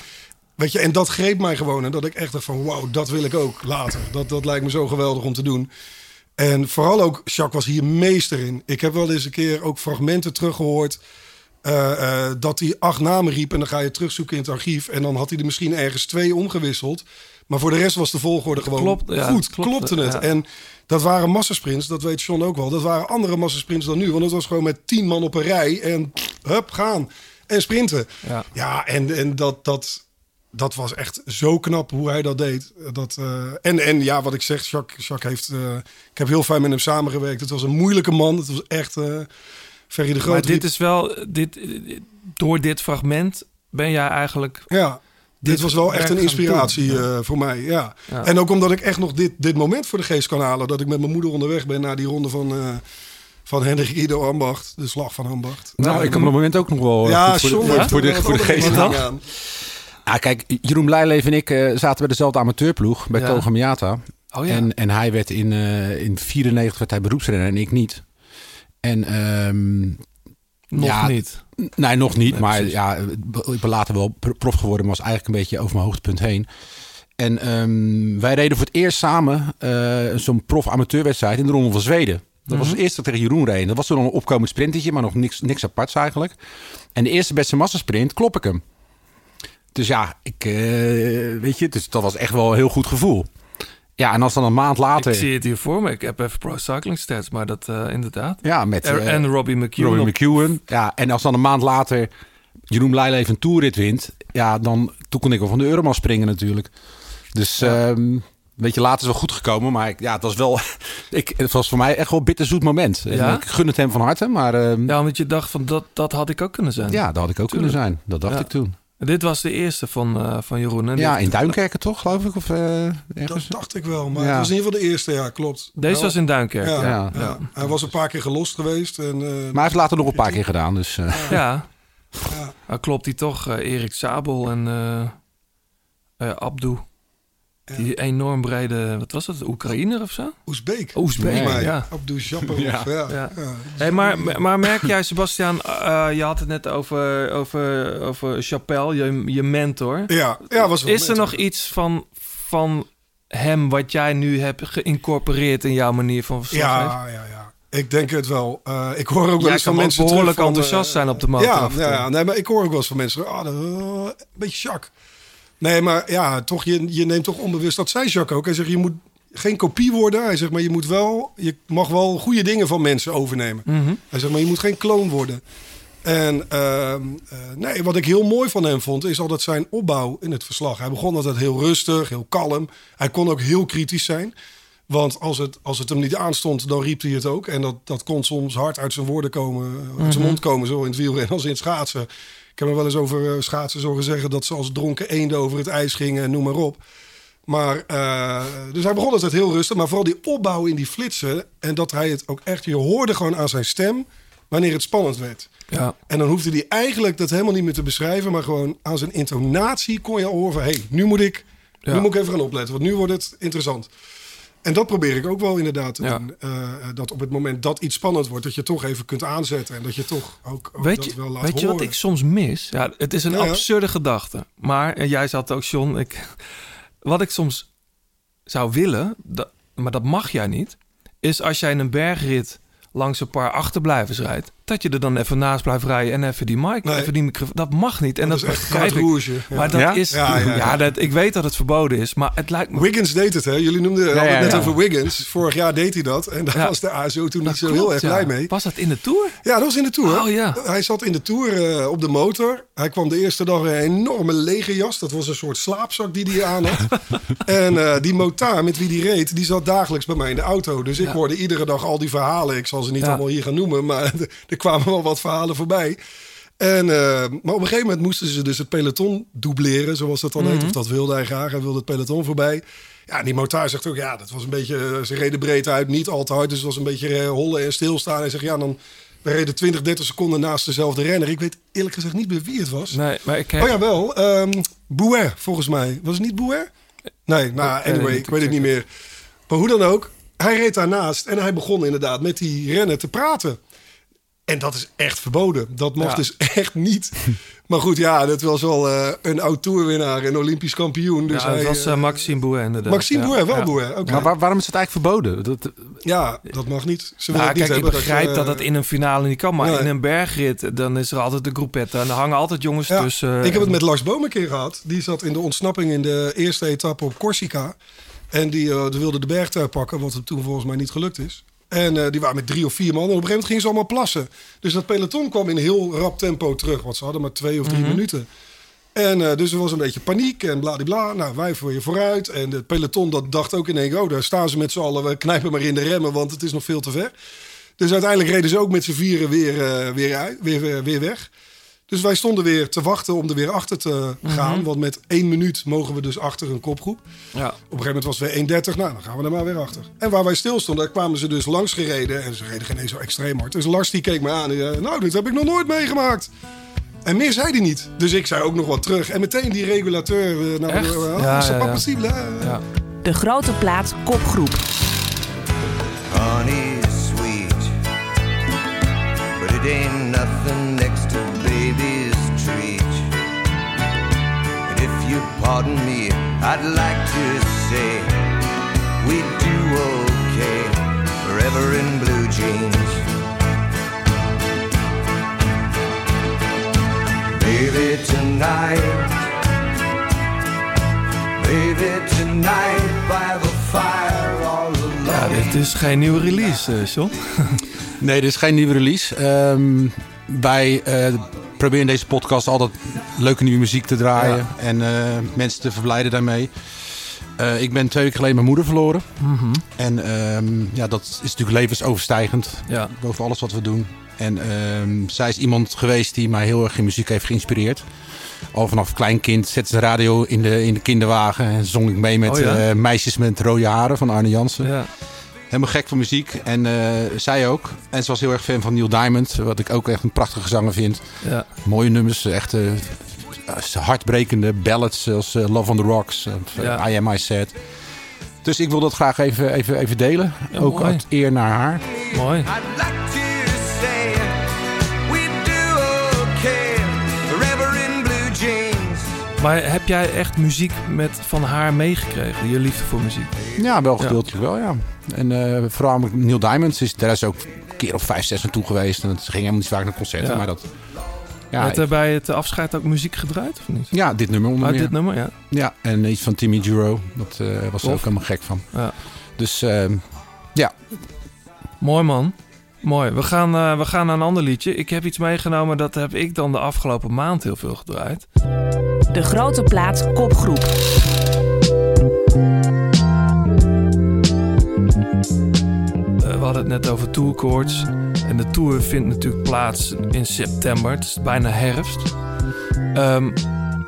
Weet je, en dat greep mij gewoon. En dat ik echt dacht van, wauw, dat wil ik ook later. Dat, dat lijkt me zo geweldig om te doen. En vooral ook, Jacques was hier meester in. Ik heb wel eens een keer ook fragmenten teruggehoord... eh, eh, dat hij acht namen riep en dan ga je terugzoeken in het archief... en dan had hij er misschien ergens twee omgewisseld. Maar voor de rest was de volgorde gewoon Klopt, goed, het klopte, klopte het. ja. En dat waren massasprints, dat weet John ook wel. Dat waren andere massasprints dan nu. Want het was gewoon met tien man op een rij en hup, gaan. En sprinten. Ja. Ja, en, en dat, dat, dat was echt zo knap hoe hij dat deed. Dat, eh, en, en ja, wat ik zeg, Jacques, Jacques heeft... eh, ik heb heel fijn met hem samengewerkt. Het was een moeilijke man. Het was echt... eh Ferry de Groot. Maar dit is wel, dit, door dit fragment ben jij eigenlijk... Ja, dit, dit was wel echt een inspiratie eh, voor mij. Ja. Ja. En ook omdat ik echt nog dit, dit moment voor de geest kan halen. Dat ik met mijn moeder onderweg ben naar die ronde van, eh van Hendrik Ido Ambacht. De slag van Ambacht. Nou, ik kan op het moment ook nog wel eh, Ja, voor, de- voor, de, voor de geest. Ah, kijk, Jeroen Blijleven en ik eh, zaten bij dezelfde amateurploeg bij Ja. Koga Miata. Oh ja. En, en hij werd in, eh in 94 werd hij beroepsrenner en ik niet. En ehm, Nog ja, niet. Nee, nog niet. Nee, maar precies. ja, ik ben later wel pro- prof geworden, maar was eigenlijk een beetje over mijn hoogtepunt heen. En ehm, wij reden voor het eerst samen eh, zo'n prof-amateurwedstrijd in de Ronde van Zweden. Dat was het eerste tegen Jeroen reed. Dat was toen een opkomend sprintetje, maar nog niks, niks aparts eigenlijk. En de eerste beste massasprint klop ik hem. Dus ja, ik, eh, weet je, dus dat was echt wel een heel goed gevoel. Ja, en als dan een maand later... Ik zie het hier voor me. Ik heb even Pro Cycling Stats, maar dat eh, inderdaad. Ja, met... En, eh, en Robbie McEwen. Robbie McEwen. Ja, en als dan een maand later Jeroen Leijleven een toerrit wint... Ja, dan toen kon ik wel van de Euromast springen natuurlijk. Dus ehm, een beetje later is wel goed gekomen. Maar ik- ja, het was wel... ik, het was voor mij echt wel een bitterzoet moment. En Ja? Ik gun het hem van harte, maar... ehm, Ja, omdat je dacht van dat, dat had ik ook kunnen zijn. ja, dat had ik ook Tuurlijk. kunnen zijn. Dat dacht Ja. ik toen. Dit was de eerste van, eh, van Jeroen. Ja, Dit- in Duinkerken toch, geloof ik? Of eh, ergens? Dat dacht ik wel, maar Ja. het was in ieder geval de eerste, ja, klopt. Deze was in Duinkerken. Ja, Ja. ja. Ja. Hij was een paar keer gelost geweest. En, eh, Maar hij heeft later nog een paar keer gedaan. Dus, eh, Ja. Ja. Nou, klopt hij toch, eh, Erik Sabel en eh eh. Die enorm brede, wat was dat, Oekraïner of zo? Oezbeek. Oezbeek, ja. Ja. Ja. Ja. Ja. Ja. Hey, maar, maar merk jij, Sebastian, eh, je had het net over, over, over Chapelle, je, je mentor. Ja, ja, was wel Is er nog iets van, van hem wat jij nu hebt geïncorporeerd in jouw manier van verslaggeven? Ja, ja, ja. Ik denk het wel. Eh, ik hoor ook wel Jij eens van mensen behoorlijk van, enthousiast eh, zijn op de motor Ja, ja, ja, nee, maar ik hoor ook wel eens van mensen. Ah, eh, een beetje Jacques. Nee, maar ja, toch, je, je neemt toch onbewust. Dat zei Jacques ook. Hij zegt, je moet geen kopie worden. Hij zegt, maar je moet wel, je mag wel goede dingen van mensen overnemen. Mhm. Hij zegt, maar je moet geen kloon worden. En ehm, eh, nee, wat ik heel mooi van hem vond, is altijd zijn opbouw in het verslag. Hij begon altijd heel rustig, heel kalm. Hij kon ook heel kritisch zijn. Want als het, als het hem niet aanstond, dan riep hij het ook. En dat, dat kon soms hard uit zijn woorden komen, uit zijn mond komen, zo in het wielrennen als in het schaatsen. Ik heb er wel eens over eh, schaatsen zo zeggen dat ze als dronken eenden over het ijs gingen, en noem maar op. Maar, eh, dus hij begon altijd heel rustig, maar vooral die opbouw in die flitsen. En dat hij het ook echt, je hoorde gewoon aan zijn stem wanneer het spannend werd. Ja. En dan hoefde hij eigenlijk dat helemaal niet meer te beschrijven, maar gewoon aan zijn intonatie kon je al horen van, hé, hey, nu moet ik, Ja. nu moet ik even gaan opletten, want nu wordt het interessant. En dat probeer ik ook wel inderdaad te Ja. doen. Eh, dat op het moment dat iets spannend wordt, dat je toch even kunt aanzetten en dat je toch ook, ook Weet dat je, wel laat weet je wat ik soms mis? Ja, het is een Ja, ja. absurde gedachte. Maar, en jij zat ook, John, ik, wat ik soms zou willen, dat, maar dat mag jij niet, is als jij in een bergrit langs een paar achterblijvers rijdt, dat je er dan even naast blijft rijden en even die mic, Nee. even die microfoon. Dat mag niet. En dat, dat is echt begrijp carte ik. rouge, ja. Maar dat Ja? is, ja, Ja, ja, ja. dat, ik weet dat het verboden is, maar het lijkt me. Wiggins deed het, hè? Jullie noemden het net over Wiggins. Vorig jaar deed hij dat. En daar Ja. was de ASO toen niet zo klopt, heel erg ja. blij mee. Was dat in de tour? Ja, dat was in de Tour. Oh, ja. Hij zat in de Tour eh, op de motor. Hij kwam de eerste dag in een enorme lege jas. Dat was een soort slaapzak die hij aan had. en eh, die motaar met wie die reed, die zat dagelijks bij mij in de auto. Dus ik hoorde iedere dag al die verhalen. Ik zal ze niet Ja. allemaal hier gaan noemen, maar er kwamen wel wat verhalen voorbij. En, eh, maar op een gegeven moment moesten ze dus het peloton doubleren, zoals dat dan Mhm. heet. Of dat wilde hij graag. Hij wilde het peloton voorbij. Ja, en die motaar zegt ook, ja, dat was een beetje, eh, ze reden breed uit, niet al te hard. Dus het was een beetje eh, hollen en stilstaan. Hij zegt, ja, dan we reden 20, 30 seconden naast dezelfde renner. Ik weet eerlijk gezegd niet meer wie het was. Nee, maar ik heb. Oh ja, wel. ehm Bouet, volgens mij. Was het niet Bouet? Nee, nou, het anyway, ik weet het niet meer. Maar hoe dan ook, hij reed daarnaast en hij begon inderdaad met die renner te praten. En dat is echt verboden. Dat mocht Ja. dus echt niet. Maar goed, ja, dat was wel eh, een oud-tourwinnaar en Olympisch kampioen. Dus ja, hij, was eh, eh, Maxime Bouet inderdaad. Maxime Ja, Bouet, wel ja. Bouet. Maar waar- waarom is het eigenlijk verboden? Dat, Ja, dat mag niet. Ze niet ik hebben begrijp je, dat het in een finale niet kan. Maar Nee. in een bergrit, dan is er altijd een groepette. En er hangen altijd jongens Ja, tussen. ik heb het met Lars Boom een keer gehad. Die zat in de ontsnapping in de eerste etappe op Corsica. En die, eh, die wilde de bergtrui pakken, wat hem toen volgens mij niet gelukt is. En eh, die waren met drie of vier man. En op een gegeven moment gingen ze allemaal plassen. Dus dat peloton kwam in heel rap tempo terug. Want ze hadden maar twee of drie minuten. En eh, dus er was een beetje paniek en bladibla. Nou, wij weer vooruit. En het peloton dat dacht ook in één keer... oh, daar staan ze met z'n allen. We knijpen maar in de remmen, want het is nog veel te ver. Dus uiteindelijk reden ze ook met z'n vieren weer, eh, weer, uit, weer, weer, weer weg. Dus wij stonden weer te wachten om er weer achter te gaan. Want met één minuut mogen we dus achter een kopgroep. Ja. Op een gegeven moment was het weer 1.30. Nou, dan gaan we er maar weer achter. En waar wij stil stonden, daar kwamen ze dus langs gereden. En ze reden geen eens zo extreem hard. Dus Lars die keek me aan. En zei, nou, dit heb ik nog nooit meegemaakt. En meer zei hij niet. Dus ik zei ook nog wat terug. En meteen die regulateur. eh, Nou, Echt? eh, Ja, is ja, pas ja. Ja. De grote plaat kopgroep. Honey's sweet, but it ain't nothing baby's treat. And if you pardon me, I'd like to say we do okay forever in blue jeans. Baby, tonight, baby, tonight, by the fire, all Ja, alone. dit is geen nieuwe release, eh, John. Nee, dit is geen nieuwe release. Ehm, wij eh, proberen in deze podcast altijd leuke nieuwe muziek te draaien. En eh, mensen te verblijden daarmee. Eh, ik ben twee weken geleden mijn moeder verloren. Mhm. En ehm, ja, dat is natuurlijk levensoverstijgend. Ja. Boven alles wat we doen. En ehm, zij is iemand geweest die mij heel erg in muziek heeft geïnspireerd. Al vanaf klein kind zette ze de radio in de, in de kinderwagen. En zong ik mee met Oh ja? eh, Meisjes met rode haren van Arne Jansen. Ja. Helemaal gek van muziek. En eh, zij ook. En ze was heel erg fan van Neil Diamond. Wat ik ook echt een prachtige zanger vind. Ja. Mooie nummers. Echt eh, hartbrekende ballads. Zoals eh, Love on the Rocks. of, Ja. I Am I Sad. Dus ik wil dat graag even, even, even delen. Ja, ook mooi. uit eer naar haar. Mooi. Maar heb jij echt muziek met, van haar meegekregen? Je liefde voor muziek? Ja, wel gedeeltelijk wel, ja. En eh, vooral met Neil Diamond. Is, daar is ook een keer of vijf, zes naartoe geweest. En het ging helemaal niet vaak naar concerten. Ja. Maar dat... Ja, Werd er bij het afscheid ook muziek gedraaid of niet? ja, dit nummer onder Ah, meer. dit nummer, ja. Ja, en iets van Timmy Duro. Dat eh, was er ook helemaal gek van. Ja. Dus ehm, ja, Mooi man. Mooi. We gaan, eh, we gaan naar een ander liedje. Ik heb iets meegenomen, dat heb ik dan de afgelopen maand heel veel gedraaid. De grote plaat kopgroep. Eh, we hadden het net over tourkoorts. En de tour vindt natuurlijk plaats in september. Het is bijna herfst. Ehm,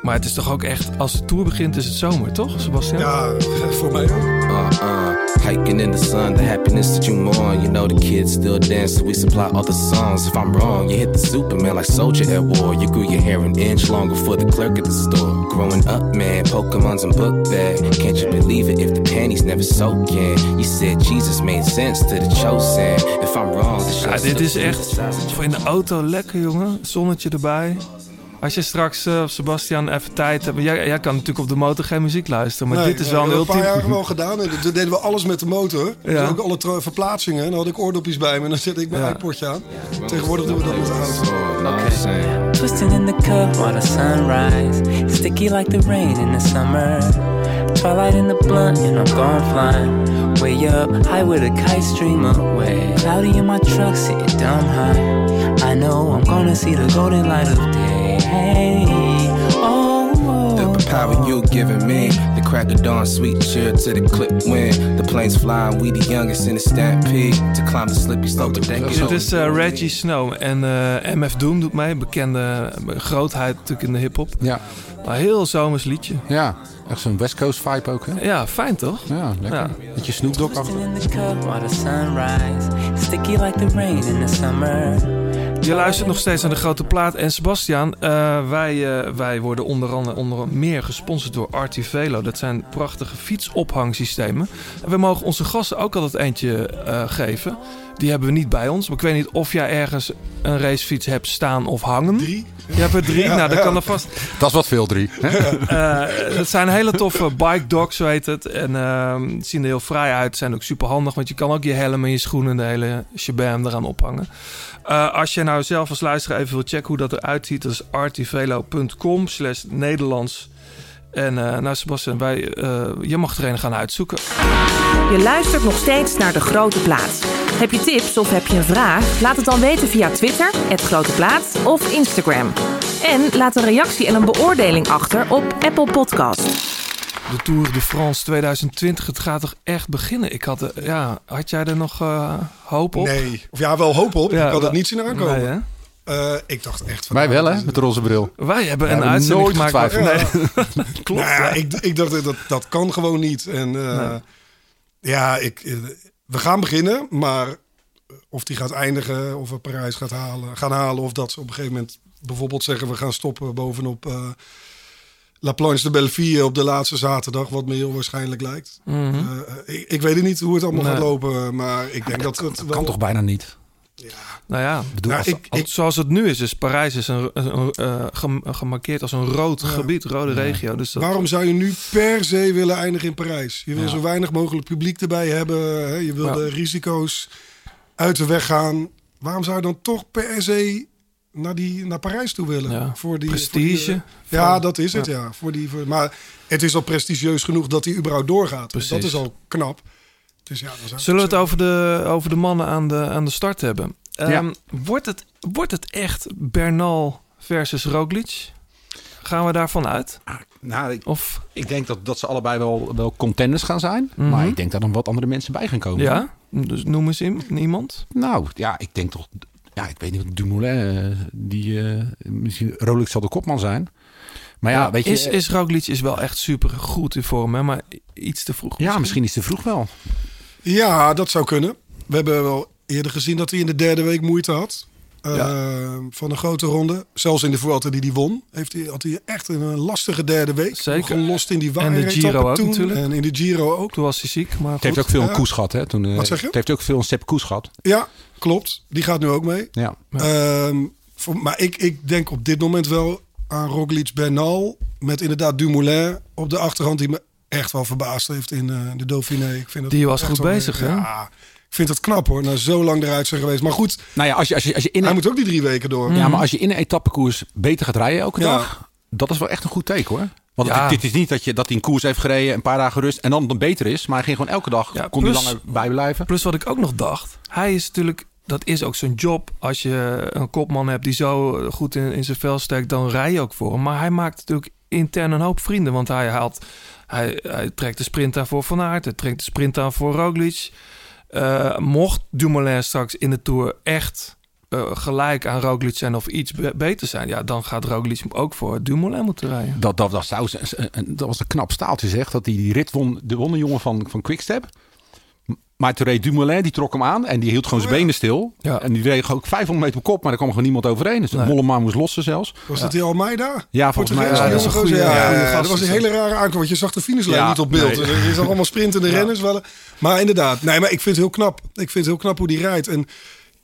maar het is toch ook echt, als de tour begint, is het zomer, toch, Sebastian? Ja, voor mij ook. Uh, uh, hiking in the sun, the happiness that you mourn. You know the kids still dance, so we supply all the songs. If I'm wrong, you hit the Superman like Soldier at war. You grew your hair an inch longer for the clerk at the store. Growing up, man, Pokemon's a book bag. Can't you believe it if the panties never soak in? You said Jesus made sense to the chosen. If I'm wrong, the Ja, dit is echt voor in de auto lekker, jongen. Zonnetje erbij. Als je straks, eh, Sebastian, even tijd hebt. Jij, jij kan natuurlijk op de motor geen muziek luisteren. Maar Nee, dit is wel een dat heb ik een paar jaar gedaan. En toen deden we alles met de motor. Dus Ja. ook alle verplaatsingen. En dan had ik oordopjes bij me. En dan zette ik mijn Ja. iPodje aan. Tegenwoordig doen we dat met de auto. Twisting in the cup while the sunrise. Sticky like the rain in the summer. Twilight in the blunt and I'm gone flying. Way up, high with a kite stream away. Cloudy in my truck, sitting down high. I know I'm gonna see the golden light of day. Oh, The power you giving me, the crack of dawn, sweet cheer to the clip wind. The planes flying, we the youngest in the stampede. To climb the slippy slope, but they Het is eh, Reggie Snow en eh, MF Doom doet mee. Bekende eh, grootheid natuurlijk in de hip-hop. ja, Maar heel zomers liedje. ja. Echt zo'n West Coast vibe ook, hè? Ja, fijn toch? Ja, lekker. Ja. Met je Snoop Dogg achter. Sticky like the rain in the summer. Je luistert nog steeds naar de grote plaat. En Sebastian, eh, wij, eh, wij worden onder andere onder meer gesponsord door Artivelo. Dat zijn prachtige fietsophangsystemen. En we mogen onze gasten ook altijd eentje eh, geven. Die hebben we niet bij ons. Maar ik weet niet of jij ergens een racefiets hebt staan of hangen. Drie. Je hebt er drie. nou, dat kan er vast. Dat is wat veel, drie. hè? Eh, het zijn hele toffe bike dogs, zo heet het. En ehm, zien er heel fraai uit. Zijn ook super handig, want je kan ook je helm en je schoenen en de hele shabam eraan ophangen. Eh, als je nou zelf als luisteraar even wil checken hoe dat eruit ziet, dat is artivelo.com slash Nederlands. En eh, nou Sebastian, wij, eh, je mag er een gaan uitzoeken. Je luistert nog steeds naar De Grote Plaat. Heb je tips of heb je een vraag? Laat het dan weten via Twitter, het Grote Plaat of Instagram. En laat een reactie en een beoordeling achter op Apple Podcast. De Tour de France 2020, het gaat toch echt beginnen? Ik had, eh, ja, had jij er nog eh, hoop op? Nee. Of ja, wel hoop op. Ja, ik had wel- het niet zien aankomen. Nee, Eh, ik dacht echt van... Wij nou, wel, hè? Met de roze bril. Wij hebben een hebben uitzending nooit gemaakt. getwijfeld. Nee. Klopt. Nou ja, ja. ik, ik dacht dat dat kan gewoon niet. En eh, Nee. ja, ik, eh, we gaan beginnen, maar of die gaat eindigen, of we Parijs gaat halen, gaan halen, of dat ze op een gegeven moment bijvoorbeeld zeggen we gaan stoppen bovenop eh, La Planche de Belleville op de laatste zaterdag, wat me heel waarschijnlijk lijkt. Mhm. Eh, ik, ik weet het niet hoe het allemaal Nee. gaat lopen, maar ik denk dat het Dat wel... kan toch bijna niet? Nou ja, bedoel, Ja, als- ik, zoals het nu is, is Parijs is een, een, een, eh, gem- gemarkeerd als een rood gebied, rode regio. Dus dat, waarom zou je nu per se willen eindigen in Parijs? Je wil Ja. zo weinig mogelijk publiek erbij hebben. Hè? Je wil Ja. de risico's uit de weg gaan. Waarom zou je dan toch per se naar, die, naar Parijs toe willen? Ja, voor die, prestige. voor die- ja, dat is het, ja. ja. Voor die, voor, maar het is al prestigieus genoeg dat hij überhaupt doorgaat. Dus Dat Precies. is al knap. Dus ja, Zullen we het over de, over de mannen aan de, aan de start hebben? Ja. Ehm, wordt, het, wordt het echt Bernal versus Roglic? Gaan we daarvan uit? Nou, ik, Of, ik denk dat, dat ze allebei wel, wel contenders gaan zijn. Mhm. Maar ik denk dat er nog wat andere mensen bij gaan komen. ja? Dus noem eens iemand. Nou, ja, ik denk toch... Ja, ik weet niet, Dumoulin, eh, die... eh, misschien Rolex zal de kopman zijn. Maar ja, weet je... is, is Roglic is wel echt super goed in vorm, hè? maar iets te vroeg. ja, misschien is het te vroeg wel. Ja, dat zou kunnen. We hebben wel eerder gezien dat hij in de derde week moeite had. eh, Van een grote ronde. Zelfs in de Vuelta die hij won. Heeft hij, had hij echt een lastige derde week. Zeker. Gelost in die En de Giro ook natuurlijk. En in de Giro ook. Toen was hij ziek, maar Het heeft ook veel een Ja. koers gehad, hè? Toen, eh, Wat zeg je? Het heeft ook veel een Sepp koers gehad. Ja, klopt. Die gaat nu ook mee. Ja. Ehm, voor, maar ik, ik denk op dit moment wel aan Roglic Bernal. Met inderdaad Dumoulin op de achterhand. Die me echt wel verbaasd heeft in eh, de Dauphiné. Ik vind het Die was goed bezig, hè? Ja, ik vind het knap hoor. Na zo lang eruit zijn geweest. Maar goed, Nou ja, als je, als je, als je in hij een, moet ook die drie weken door. ja, maar als je in een etappekoers beter gaat rijden elke Ja. dag... Dat is wel echt een goed teken, hoor. Want Ja. dit is niet dat, je, dat hij een koers heeft gereden, een paar dagen rust... en dan, dan beter is. Maar hij ging gewoon elke dag, Ja, kon hij plus- langer bijblijven. Plus wat ik ook nog dacht, hij is natuurlijk, dat is ook zijn job. Als je een kopman hebt die zo goed in, in zijn vel steekt, dan rij je ook voor hem. Maar hij maakt natuurlijk intern een hoop vrienden, want hij haalt, hij, hij trekt de sprint aan voor Van Aert, hij trekt de sprint aan voor Roglic. Eh, mocht Dumoulin straks in de Tour echt eh, gelijk aan Roglic zijn of iets be- beter zijn, ja, dan gaat Roglic ook voor Dumoulin moeten rijden. Dat, dat, dat, zou, dat was een knap staaltje, zeg. Dat hij die rit won, de won jongen van, van Quickstep. Maar reed Dumoulin, die trok hem aan en die hield gewoon zijn benen stil. Ja. En die reed ook 500 meter op kop, maar er kwam gewoon niemand overheen. Dus Nee. Mollema moest lossen zelfs. Was dat die Almeida? Ja, volgens mij Ja, dat is goeie- Ja, dat was een is hele rare aankomst. Want je zag de finishlijn Ja, niet op beeld. nee. Dus Je zag allemaal sprintende renners. Wel. Maar inderdaad, nee, maar ik vind het heel knap. Ik vind het heel knap hoe die rijdt. En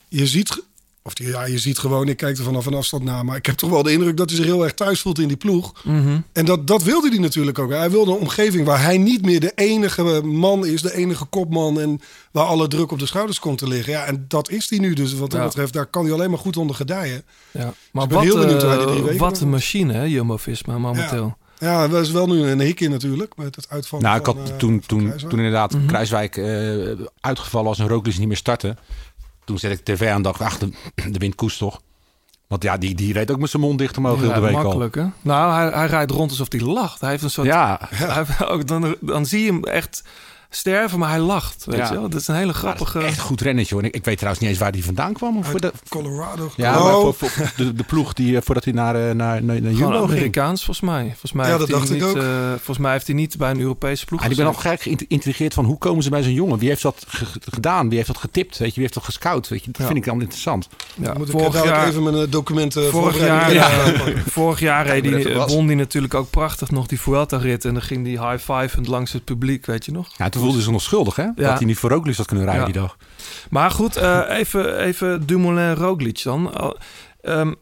je ziet, of die- ja, je ziet gewoon, ik kijk er vanaf een afstand naar. Maar ik heb toch wel de indruk dat hij zich heel erg thuis voelt in die ploeg. Mhm. En dat, dat wilde hij natuurlijk ook. Hij wilde een omgeving waar hij niet meer de enige man is, de enige kopman. En waar alle druk op de schouders komt te liggen. Ja, en dat is hij nu. Dus wat dat Ja. betreft, daar kan hij alleen maar goed onder gedijen. Ja. Maar ben wat, heel benieuwd hoe hij eh, die drie weken wat een machine, hè, Jumbo-Visma momenteel. Ja, dat is wel nu een hik in natuurlijk. Met het uitvallen Nou, ik had eh, toen, van toen, Kruiswijk. toen inderdaad Mhm. Kruiswijk eh, uitgevallen als een Roglic niet meer startte. Toen zet ik tv aan en dacht, ach, de, de wind koest toch. Want ja, die, die reed ook met zijn mond dicht omhoog heel de week al. makkelijk, hè? Nou, hij, hij rijdt rond alsof hij lacht. Hij heeft een soort... Ja, Hij, ook, dan, dan zie je hem echt sterven, maar hij lacht. Weet Ja. je wel? Dat is een hele grappige... echt goed rennetje hoor. En Ik, ik weet trouwens niet eens waar die vandaan kwam. Of voor de, Colorado. ja, Oh, maar voor, voor de, de ploeg die, eh, voordat hij naar, eh, naar, naar, naar Gewoon Jumbo ging. Amerikaans, volgens mij. Volgens mij Ja, heeft dat hij dacht ik niet, ook. eh, volgens mij heeft hij niet bij een Europese ploeg En ik ben al gek geïntrigeerd van hoe komen ze bij zo'n jongen? Wie heeft dat ge- gedaan? Wie heeft dat getipt? Weet je, wie heeft dat gescout? Weet je, dat Ja. vind ik dan interessant. Ja, moet ik vorig dadelijk jaar, even mijn documenten vorig jaar, Ja. vorig jaar reed hij- was- won hij natuurlijk ook prachtig nog die Vuelta-rit. En dan ging hij high-fivend langs het publiek, weet je nog? Ja, toen voelde zich nog schuldig, hè? Dat hij niet voor Roglic had kunnen rijden die dag. Maar goed, eh, even, even Dumoulin-Roglic dan. Ehm,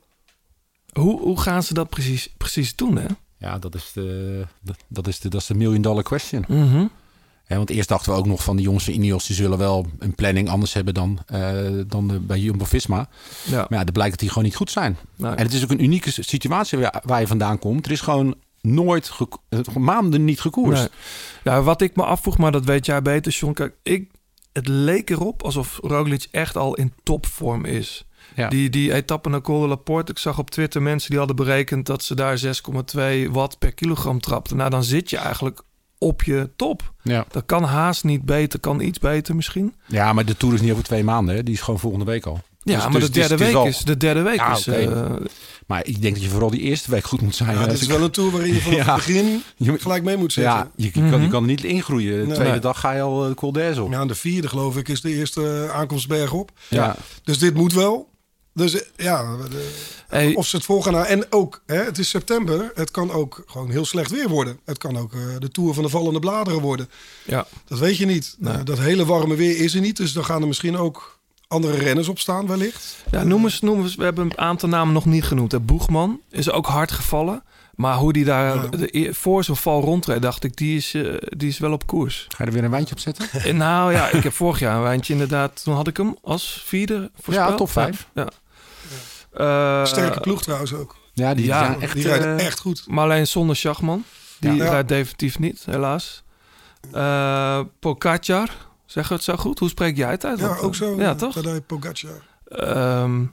hoe, hoe gaan ze dat precies, precies doen, hè? Ja, dat is de, dat, is de, dat is de million dollar question. Ja, want eerst dachten we ook nog van de jongens van Ineos... die zullen wel een planning anders hebben dan, eh, dan de, bij Jumbo-Visma. Ja. Maar ja, dat blijkt dat die gewoon niet goed zijn. Nee. En het is ook een unieke situatie waar, waar je vandaan komt. Er is gewoon nooit, eh, maanden niet gekoerst. Nee. Ja, wat ik me afvroeg, maar dat weet jij beter, John. Kijk, ik, het leek erop alsof Roglic echt al in topvorm is. Ja. Die, die etappe naar Col de Laporte, ik zag op Twitter mensen die hadden berekend dat ze daar 6,2 watt per kilogram trapten. Nou, dan zit je eigenlijk op je top. Ja. Dat kan haast niet beter, kan iets beter misschien. ja, maar de Tour is niet over twee maanden. Hè? Die is gewoon volgende week al. Ja, Dus- maar dus de het derde het is week is, de derde week Ja, is. eh, Maar ik denk dat je vooral die eerste week goed moet zijn. Ja, Als dit is ik- wel een tour waarin je vanaf Ja. het begin gelijk mee moet zitten. Ja, je, je kan, je Mhm. kan er niet ingroeien. De Nee. tweede Nee. dag ga je al eh, de Col op. Ja, aan de vierde geloof ik is de eerste eh, aankomstberg op. Ja. Dus dit moet wel. Dus ja, de- hey, of ze het volgen naar. En ook, hè, het is september. Het kan ook gewoon heel slecht weer worden. Het kan ook eh, de tour van de vallende bladeren worden. ja. Dat weet je niet. Nee. Dat hele warme weer is er niet. Dus dan gaan er misschien ook andere renners op staan, wellicht. Ja, noem eens, noem eens. We hebben een aantal namen nog niet genoemd. hè. Boegman is ook hard gevallen. Maar hoe die daar de e- voor zijn val rondreed, dacht ik, die is, eh, die is wel op koers. Ga je er weer een wijntje op zetten? Eh, Nou ja, ik heb vorig jaar een wijntje inderdaad. Toen had ik hem als vierde voorspeld. Ja, top vijf. Ja. ja. Eh, Sterke ploeg trouwens ook. Ja, die ja, zijn echt... Die rijden echt goed. Maar alleen zonder Schachman. Die Ja. rijdt definitief niet, helaas. Eh Pogacar, zeg het zo goed? Hoe spreek jij het uit? Ja, ook zo. Ja, eh, toch? Tadej Pogacar. Ehm,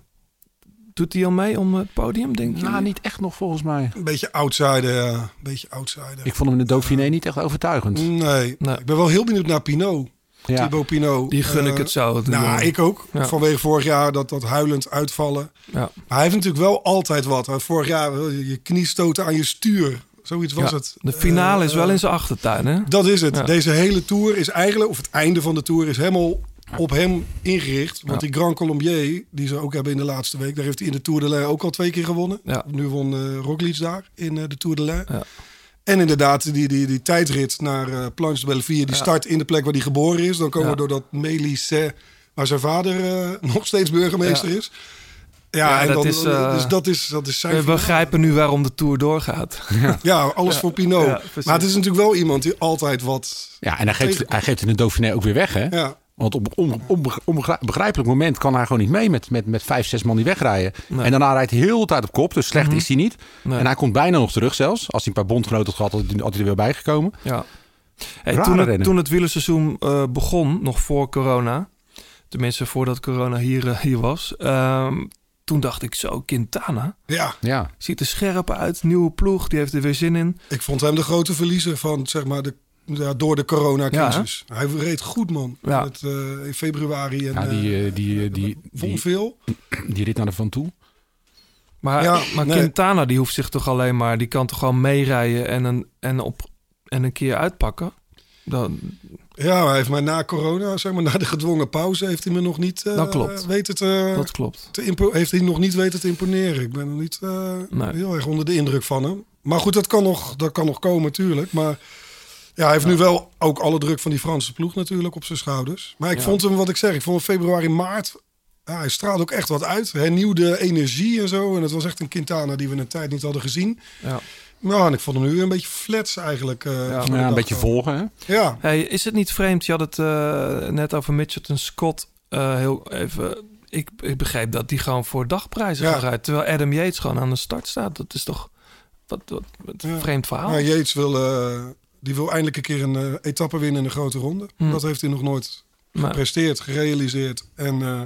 doet hij al mee om het podium, denk je? Nou, niet echt nog volgens mij. Een beetje outsider, ja. Een beetje outsider. Ik vond hem in de Dauphiné niet echt overtuigend. Nee. Nee. Ik ben wel heel benieuwd naar Pinot. Ja. Thibaut Pinot. Die gun ik Eh, het zo. Nou, ik ook. Ja. Vanwege vorig jaar dat, dat huilend uitvallen. Ja. Maar hij heeft natuurlijk wel altijd wat. Vorig jaar wil je je knie stoten aan je stuur. Zoiets was Ja, het. De finale is wel eh, in zijn achtertuin, hè? Dat is het. Ja. Deze hele tour is eigenlijk, of het einde van de tour is helemaal op hem ingericht. Want Ja. die Grand Colombier, die ze ook hebben in de laatste week, daar heeft hij in de Tour de Lens ook al twee keer gewonnen. Nu won Roglic daar in eh, de Tour de Lens. Ja. En inderdaad, die, die, die tijdrit naar eh Planche de Belleville, die start in de plek waar hij geboren is. Dan komen we door dat Mélisset, waar zijn vader nog steeds burgemeester is. Ja, Ja, en dat dan, is, eh, dus dat is, dat is zijn We finale. begrijpen nu waarom de Tour doorgaat. Ja, alles Ja. voor Pinot. Ja, maar het is natuurlijk wel iemand die altijd wat... Ja, en hij geeft, hij geeft in de Dauphiné ook weer weg, hè? Ja, Want op een onbegrijpelijk moment kan hij gewoon niet mee met, met, met vijf, zes man die wegrijden. Nee. En daarna rijdt hij heel de tijd op kop, dus slecht Mhm. is hij niet. Nee. En hij komt bijna nog terug zelfs. Als hij een paar bondgenoten had gehad, had hij- had hij er weer bijgekomen. Ja. Hey, toen, het, toen het wielerseizoen eh, begon, nog voor corona, tenminste voordat corona hier, eh, hier was, ehm, toen dacht ik zo, Quintana ja. Ja, ziet er scherp uit, nieuwe ploeg, die heeft er weer zin in. Ik vond hem de grote verliezer van, zeg maar, de, ja, door de coronacrisis. hij reed goed, man. Ja. Met, eh, in februari. En, ja die, eh, eh, die, die, vond die, veel. die rit naar de Van Toe. Maar, Ja, maar nee. Quintana die hoeft zich toch alleen maar, die kan toch gewoon meerijden en een, en op, en een keer uitpakken. Dan, Ja, hij heeft maar na corona, zeg maar, na de gedwongen pauze, heeft hij me nog niet eh, Dat klopt. weten te, dat klopt. te heeft hij nog niet weten te imponeren. Ik ben nog niet eh, Nee. heel erg onder de indruk van hem. Maar goed, dat kan nog, dat kan nog komen natuurlijk. Maar ja, hij heeft nu wel ook alle druk van die Franse ploeg natuurlijk op zijn schouders. Maar ik Ja. vond hem, wat ik zeg, ik vond februari, maart... Ja, hij straalde ook echt wat uit. Hernieuwde energie en zo. En het was echt een Quintana die we een tijd niet hadden gezien. Ja. Nou, en ik vond hem nu weer een beetje flats eigenlijk. eh, Ja. de Ja, een beetje volgen, hè? Ja, Hey, is het niet vreemd? Je had het eh, net over Mitchelton Scott. eh, heel even. Ik, ik begreep dat die gewoon voor dagprijzen Ja. gaat rijden. Terwijl Adam Yates gewoon aan de start staat. Dat is toch wat, wat, wat een Ja. vreemd verhaal. Maar Yates wil, eh, die wil eindelijk een keer een etappe winnen in een grote ronde. Hm. Dat heeft hij nog nooit Maar- gepresteerd, gerealiseerd. En eh,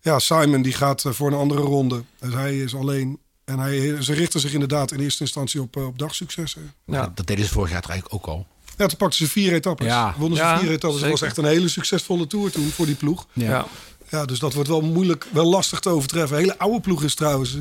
ja, Simon die gaat voor een andere ronde. Dus hij is alleen. En hij, ze richten zich inderdaad in eerste instantie op, eh, op dagsuccessen. ja. Dat deden ze vorig jaar eigenlijk ook al. Ja, toen pakten ze vier etappes. Ja. Wonnen ze Ja, vier etappes. Dat was echt een hele succesvolle tour toen voor die ploeg. Ja. Ja, dus dat wordt wel moeilijk, wel lastig te overtreffen. Een hele oude ploeg is trouwens. eh,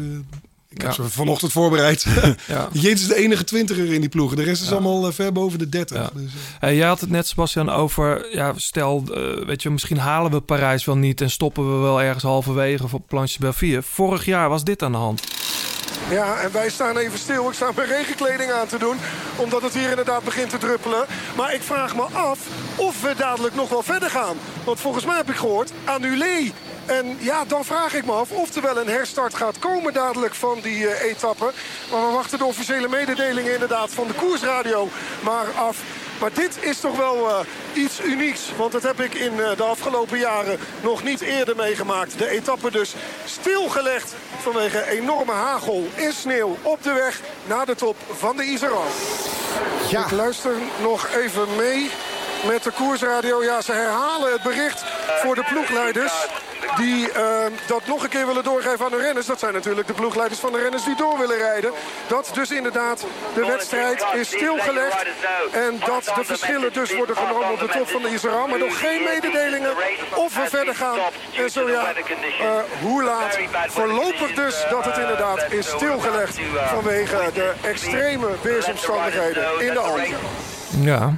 ik heb ze vanochtend voorbereid. Ja. Is de enige twintiger in die ploeg. De rest is allemaal eh, ver boven de dertig. Ja. Dus, eh, Hey, jij had het net, Sebastian, over... Ja, stel, eh, weet je, misschien halen we Parijs wel niet... en stoppen we wel ergens halverwege of op Planche Belfier. Vorig jaar was dit aan de hand. Ja, en wij staan even stil. Ik sta mijn regenkleding aan te doen. Omdat het hier inderdaad begint te druppelen. Maar ik vraag me af of we dadelijk nog wel verder gaan. Want volgens mij heb ik gehoord, annulé. En ja, dan vraag ik me af of er wel een herstart gaat komen dadelijk van die eh, etappe. Maar we wachten de officiële mededelingen inderdaad van de koersradio maar af. Maar dit is toch wel eh, iets unieks. Want dat heb ik in eh, de afgelopen jaren nog niet eerder meegemaakt. De etappe dus stilgelegd vanwege enorme hagel en sneeuw op de weg naar de top van de Iseran. Ik luister nog even mee met de koersradio. Ja, ze herhalen het bericht voor de ploegleiders. Die eh, dat nog een keer willen doorgeven aan de renners. Dat zijn natuurlijk de ploegleiders van de renners die door willen rijden. Dat dus inderdaad de wedstrijd is stilgelegd. En dat de verschillen dus worden genomen op de top van de Iseran. Maar nog geen mededelingen of we verder gaan. En zo ja, eh, hoe laat. Voorlopig dus dat het inderdaad is stilgelegd. Vanwege de extreme weersomstandigheden in de Alpen. Ja.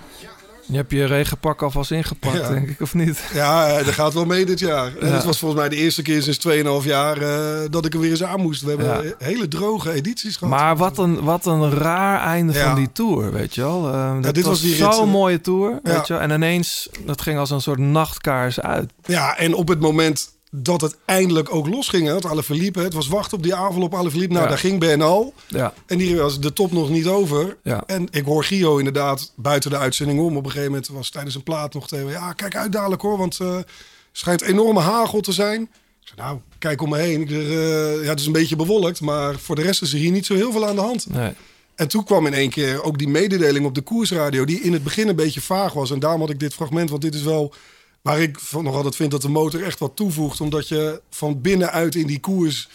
Je hebt je regenpak alvast ingepakt, Ja. denk ik, of niet? Ja, eh, dat gaat wel mee dit jaar. En Ja. het was volgens mij de eerste keer sinds 2,5 jaar eh, dat ik er weer eens aan moest. We hebben Ja. hele droge edities gehad. Maar wat een, wat een raar einde van die tour, weet je wel. Eh, dat dit was, was zo'n mooie tour, weet je wel. En ineens, dat ging als een soort nachtkaars uit. Ja, en op het moment dat het eindelijk ook losging. Hè? Want Alaphilippe, het was wachten op die avond op Alaphilippe. Nou, Ja. daar ging Bernal. Ja. En die was de top nog niet over. Ja. En ik hoor Gio inderdaad buiten de uitzending om. Op een gegeven moment was tijdens een plaat nog tegen... Ja, kijk uit dadelijk hoor, want eh schijnt enorme hagel te zijn. Ik zei, nou, kijk om me heen. Ik eh, ja, het is een beetje bewolkt, maar voor de rest is er hier niet zo heel veel aan de hand. Nee. En toen kwam in één keer ook die mededeling op de koersradio... die in het begin een beetje vaag was. En daarom had ik dit fragment, want dit is wel... waar ik van nog altijd vind dat de motor echt wat toevoegt. Omdat je van binnenuit in die koers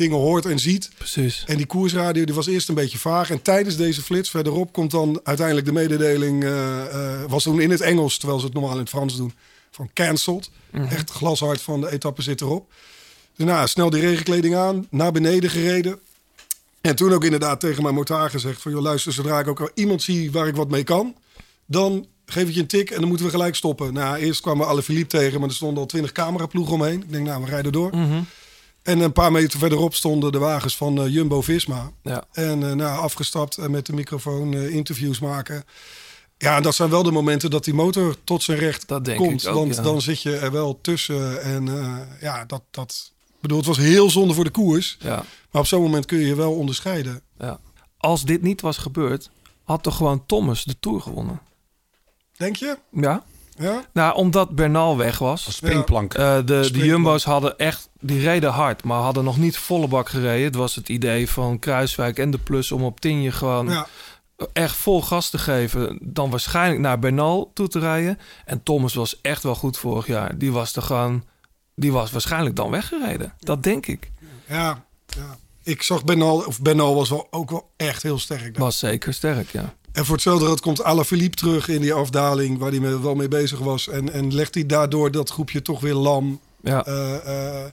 dingen hoort en ziet. Precies. En die koersradio die was eerst een beetje vaag. En tijdens deze flits verderop komt dan uiteindelijk de mededeling... eh, eh, was toen in het Engels, terwijl ze het normaal in het Frans doen... van cancelled. Mhm. Echt glashard van de etappe zit erop. Dus nou, snel die regenkleding aan, naar beneden gereden. En toen ook inderdaad tegen mijn motaar gezegd... van joh, luister, zodra ik ook wel iemand zie waar ik wat mee kan... dan geef ik je een tik en dan moeten we gelijk stoppen. Nou, eerst kwamen we alle Philippe tegen... maar er stonden al twintig cameraploegen omheen. Ik denk, nou, we rijden door. Mhm. En een paar meter verderop stonden de wagens van eh, Jumbo-Visma. Ja. En eh, nou, afgestapt en met de microfoon eh, interviews maken. Ja, en dat zijn wel de momenten dat die motor tot zijn recht Dat denk komt. ik ook, want ja. dan zit je er wel tussen. En ja, dat, dat... Bedoel, het was heel zonde voor de koers. Ja. Maar op zo'n moment kun je je wel onderscheiden. Ja. Als dit niet was gebeurd, had toch gewoon Thomas de Tour gewonnen? Denk je? Ja. Ja? Nou, omdat Bernal weg was. springplank. Eh, de, de. Jumbo's hadden echt, die reden hard, maar hadden nog niet volle bak gereden. Het was het idee van Kruiswijk en de Plus om op Tinje gewoon Ja. echt vol gas te geven. Dan waarschijnlijk naar Bernal toe te rijden. En Thomas was echt wel goed vorig jaar. Die was er gewoon, die was waarschijnlijk dan weggereden. Dat denk ik. Ja, ja. Ik zag Benal, of Benal was wel, ook wel echt heel sterk. daar. Was zeker sterk, ja. En voor hetzelfde geld komt Alaphilippe terug in die afdaling waar hij me- wel mee bezig was. En, en legt hij daardoor dat groepje toch weer lam. Ja. Eh, eh,